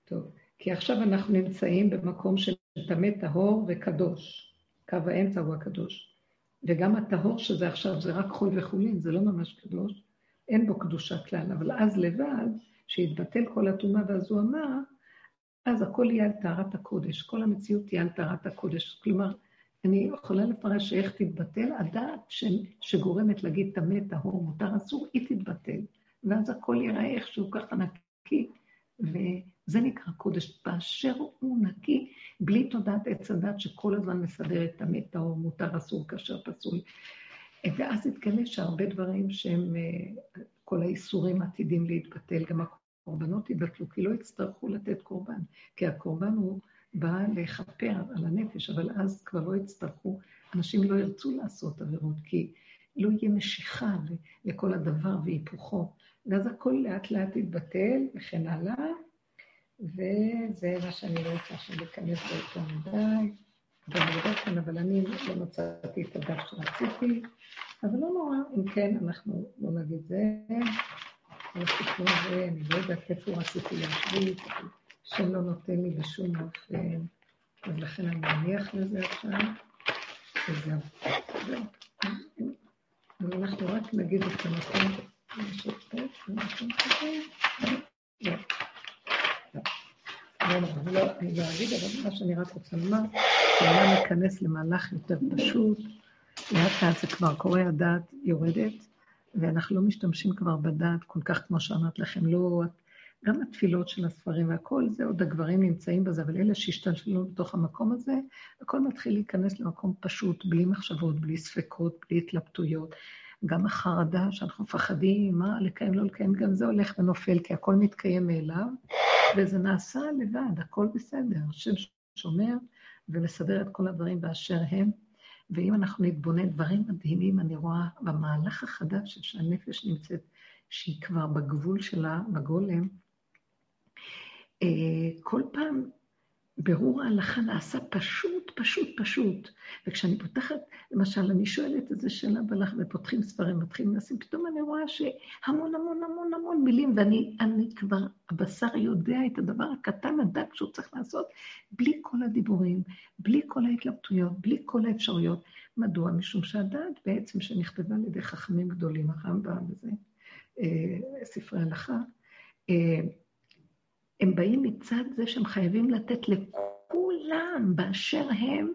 טוב, כי עכשיו אנחנו נמצאים במקום של טמא טהור וקדוש. קו האמצע הוא הקדוש. וגם הטהור שזה עכשיו זה רק חול וחולין, זה לא ממש קדוש, אין בו קדושה כלל, אבל אז לבד, שיתבטל כל הטומאה והזוהמה, אז הכל יהיה על טהרת הקודש, כל המציאות תהיה על טהרת הקודש. כלומר, אני יכולה לפרש שאיך תתבטל, הדעת ש... שגורמת להגיד טמא, טהור, מותר, אסור, היא תתבטל. ואז הכל ייראה איכשהו ככה נקי, וזה נקרא קודש, באשר הוא נקי, בלי תודעת עץ הדת שכל הזמן מסדרת טמא, טהור, מותר, אסור, כאשר פסול. ואז יתגלה שהרבה דברים שהם, אה, כל האיסורים עתידים להתבטל, גם הקורבנות יבטלו, כי לא יצטרכו לתת קורבן, כי הקורבן הוא בא לכפר על הנפש, אבל אז כבר לא יצטרכו, אנשים לא ירצו לעשות עבירות, כי לא יהיה משיכה לכל הדבר והיפוכו. ואז הכל לאט לאט יתבטל וכן הלאה, וזה מה שאני לא רוצה עכשיו להיכנס בו יותר מדי. מדבר כאן, אבל אני לא מצאתי את הדף שרציתי, אבל לא נורא, אם כן, אנחנו לא נגיד זה. הסיפור הזה, אני לא יודעת איפה רציתי להשוויץ, השם לא נותן לי בשום אופן, אז לכן אני מניח לזה עכשיו, וזהו. אז אנחנו רק נגיד את המקום, אני לא אגיד, אבל מה שאני רק רוצה לומר, שהעולם ייכנס למהלך יותר פשוט, לאט לאט זה כבר קורה, הדעת יורדת, ואנחנו לא משתמשים כבר בדעת כל כך, כמו שאמרת לכם, לא... גם התפילות של הספרים והכל, זה עוד הגברים נמצאים בזה, אבל אלה שהשתלשלו בתוך המקום הזה, הכל מתחיל להיכנס למקום פשוט, בלי מחשבות, בלי ספקות, בלי התלבטויות. גם החרדה שאנחנו מפחדים, מה לקיים, לא לקיים, גם זה הולך ונופל, כי הכל מתקיים מאליו, וזה נעשה לבד, הכל בסדר. השם שומר ומסדר את כל הדברים באשר הם, ואם אנחנו נתבונן דברים מדהימים, אני רואה במהלך החדש שהנפש נמצאת, שהיא כבר בגבול שלה, בגולם, אה, כל פעם ברור ההלכה נעשה פשוט, פשוט, פשוט. וכשאני פותחת, למשל, אני שואלת איזה שאלה בלך ופותחים ספרים, מתחילים לשים, פתאום אני רואה שהמון המון המון המון מילים, ואני אני כבר, הבשר יודע את הדבר הקטן, הדק שהוא צריך לעשות, בלי כל הדיבורים, בלי כל ההתלבטויות, בלי כל האפשרויות. מדוע? משום שהדעת בעצם שנכתבה על ידי חכמים גדולים, הרמב"ם וזה, אה, ספרי הלכה, אה, הם באים מצד זה שהם חייבים לתת לכולם באשר הם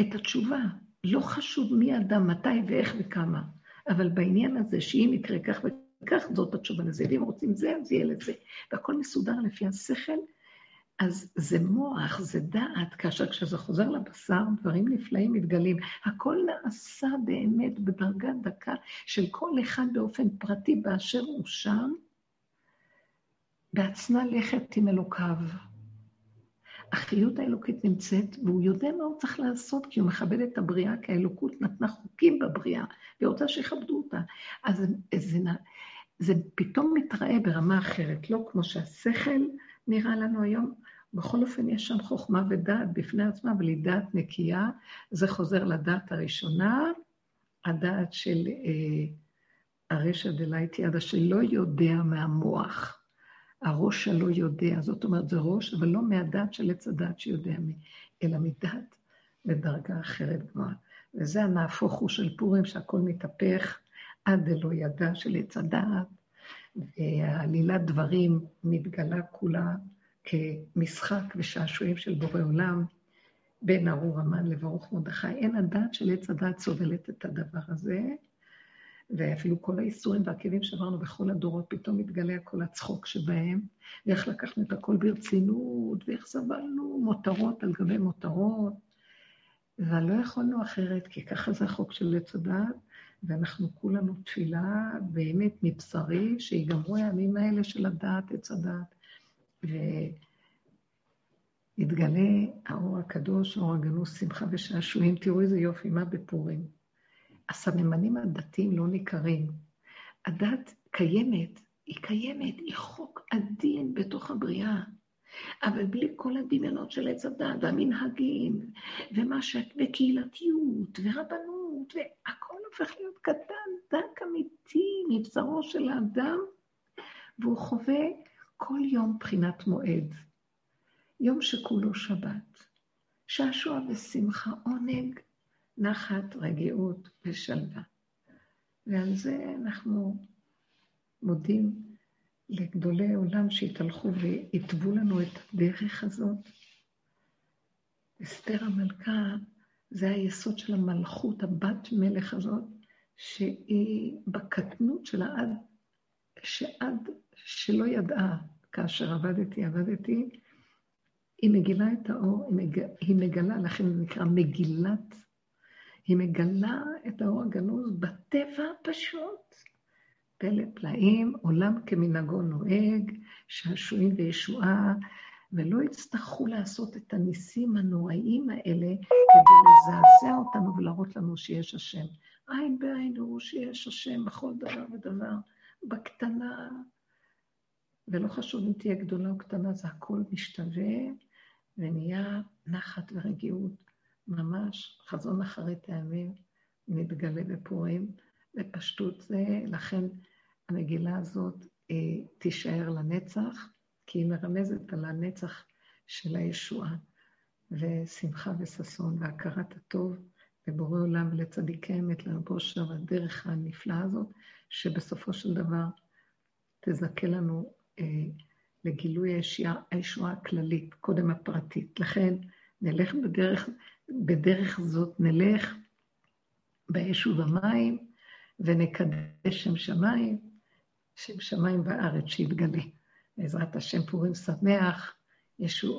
את התשובה. לא חשוב מי אדם, מתי ואיך וכמה, אבל בעניין הזה, שאם יקרה כך וכך, זאת התשובה לזה, ואם רוצים זה, אז יהיה לזה. והכל מסודר לפי השכל, אז זה מוח, זה דעת, כאשר כשזה חוזר לבשר, דברים נפלאים מתגלים. הכל נעשה באמת בדרגה דקה של כל אחד באופן פרטי באשר הוא שם, בעצמה לכת עם אלוקיו. החיות האלוקית נמצאת, והוא יודע מה הוא צריך לעשות, כי הוא מכבד את הבריאה, כי האלוקות נתנה חוקים בבריאה, והיא רוצה שיכבדו אותה. אז זה, זה, פתאום מתראה ברמה אחרת, לא כמו שהשכל נראה לנו היום. בכל אופן, יש שם חוכמה ודעת בפני עצמה, אבל היא דעת נקייה. זה חוזר לדעת הראשונה, הדעת של אה, הרישא דלא אתיידע, שלא יודע מהמוח. הראש שלו יודע, זאת אומרת, זה ראש, אבל לא מהדעת של עץ הדעת שיודע מי, אלא מדעת בדרגה אחרת גבוהה. וזה הנהפוך הוא של פורים, שהכל מתהפך, עד דלא ידע של עץ הדעת, ועלילת דברים מתגלה כולה כמשחק ושעשועים של בורא עולם בין ארור המן לברוך מרדכי. אין הדעת של עץ הדעת סובלת את הדבר הזה, ואפילו כל האיסורים והכאבים שעברנו בכל הדורות, פתאום מתגלה כל הצחוק שבהם, ואיך לקחנו את הכל ברצינות, ואיך סבלנו מותרות על גבי מותרות, ולא יכולנו אחרת, כי ככה זה החוק של עץ הדעת, ואנחנו כולנו תפילה באמת מבשרי, שיגמרו הימים האלה של הדעת, עץ הדעת, ויתגלה האור הקדוש, האור הגנוז, שמחה ושעשועים. תראו איזה יופי, מה בפורים. הסממנים הדתיים לא ניכרים. הדת קיימת, היא קיימת, היא חוק עדין בתוך הבריאה. אבל בלי כל הדמיונות של עץ הדת, והמנהגים, ומה ש... וקהילתיות, ורבנות, והכל הופך להיות קטן, דק אמיתי מבשרו של האדם, והוא חווה כל יום בחינת מועד. יום שכולו שבת, שעשוע ושמחה, עונג, נחת, רגיעות ושלווה. ועל זה אנחנו מודים לגדולי עולם שהתהלכו והתוו לנו את הדרך הזאת. אסתר המלכה זה היסוד של המלכות, הבת מלך הזאת, שהיא בקטנות שלה עד, שעד שלא ידעה, כאשר עבדתי, עבדתי, היא מגילה את האור, היא, מג... היא מגלה, לכן זה נקרא מגילת היא מגלה את האור הגנוז בטבע הפשוט. פלא פלאים, עולם כמנהגו נוהג, שעשועים וישועה, ולא יצטרכו לעשות את הניסים הנוראיים האלה כדי לזעזע אותנו ולהראות לנו שיש השם. עין בעין הוא שיש השם בכל דבר ודבר, בקטנה, ולא חשוב אם תהיה גדולה או קטנה, זה הכל משתווה ונהיה נחת ורגיעות. ממש חזון אחרית הימים מתגלה בפורים בפשטות זה, לכן המגילה הזאת אה, תישאר לנצח, כי היא מרמזת על הנצח של הישועה, ושמחה וששון והכרת הטוב לבורא עולם ולצדיקי אמת לרבו שם הדרך הנפלאה הזאת, שבסופו של דבר תזכה לנו אה, לגילוי הישועה הכללית, קודם הפרטית. לכן נלך בדרך בדרך זאת נלך באש ובמים ונקדש שם שמיים, שם שמיים בארץ שיתגלה. בעזרת השם פורים שמח, ישועו.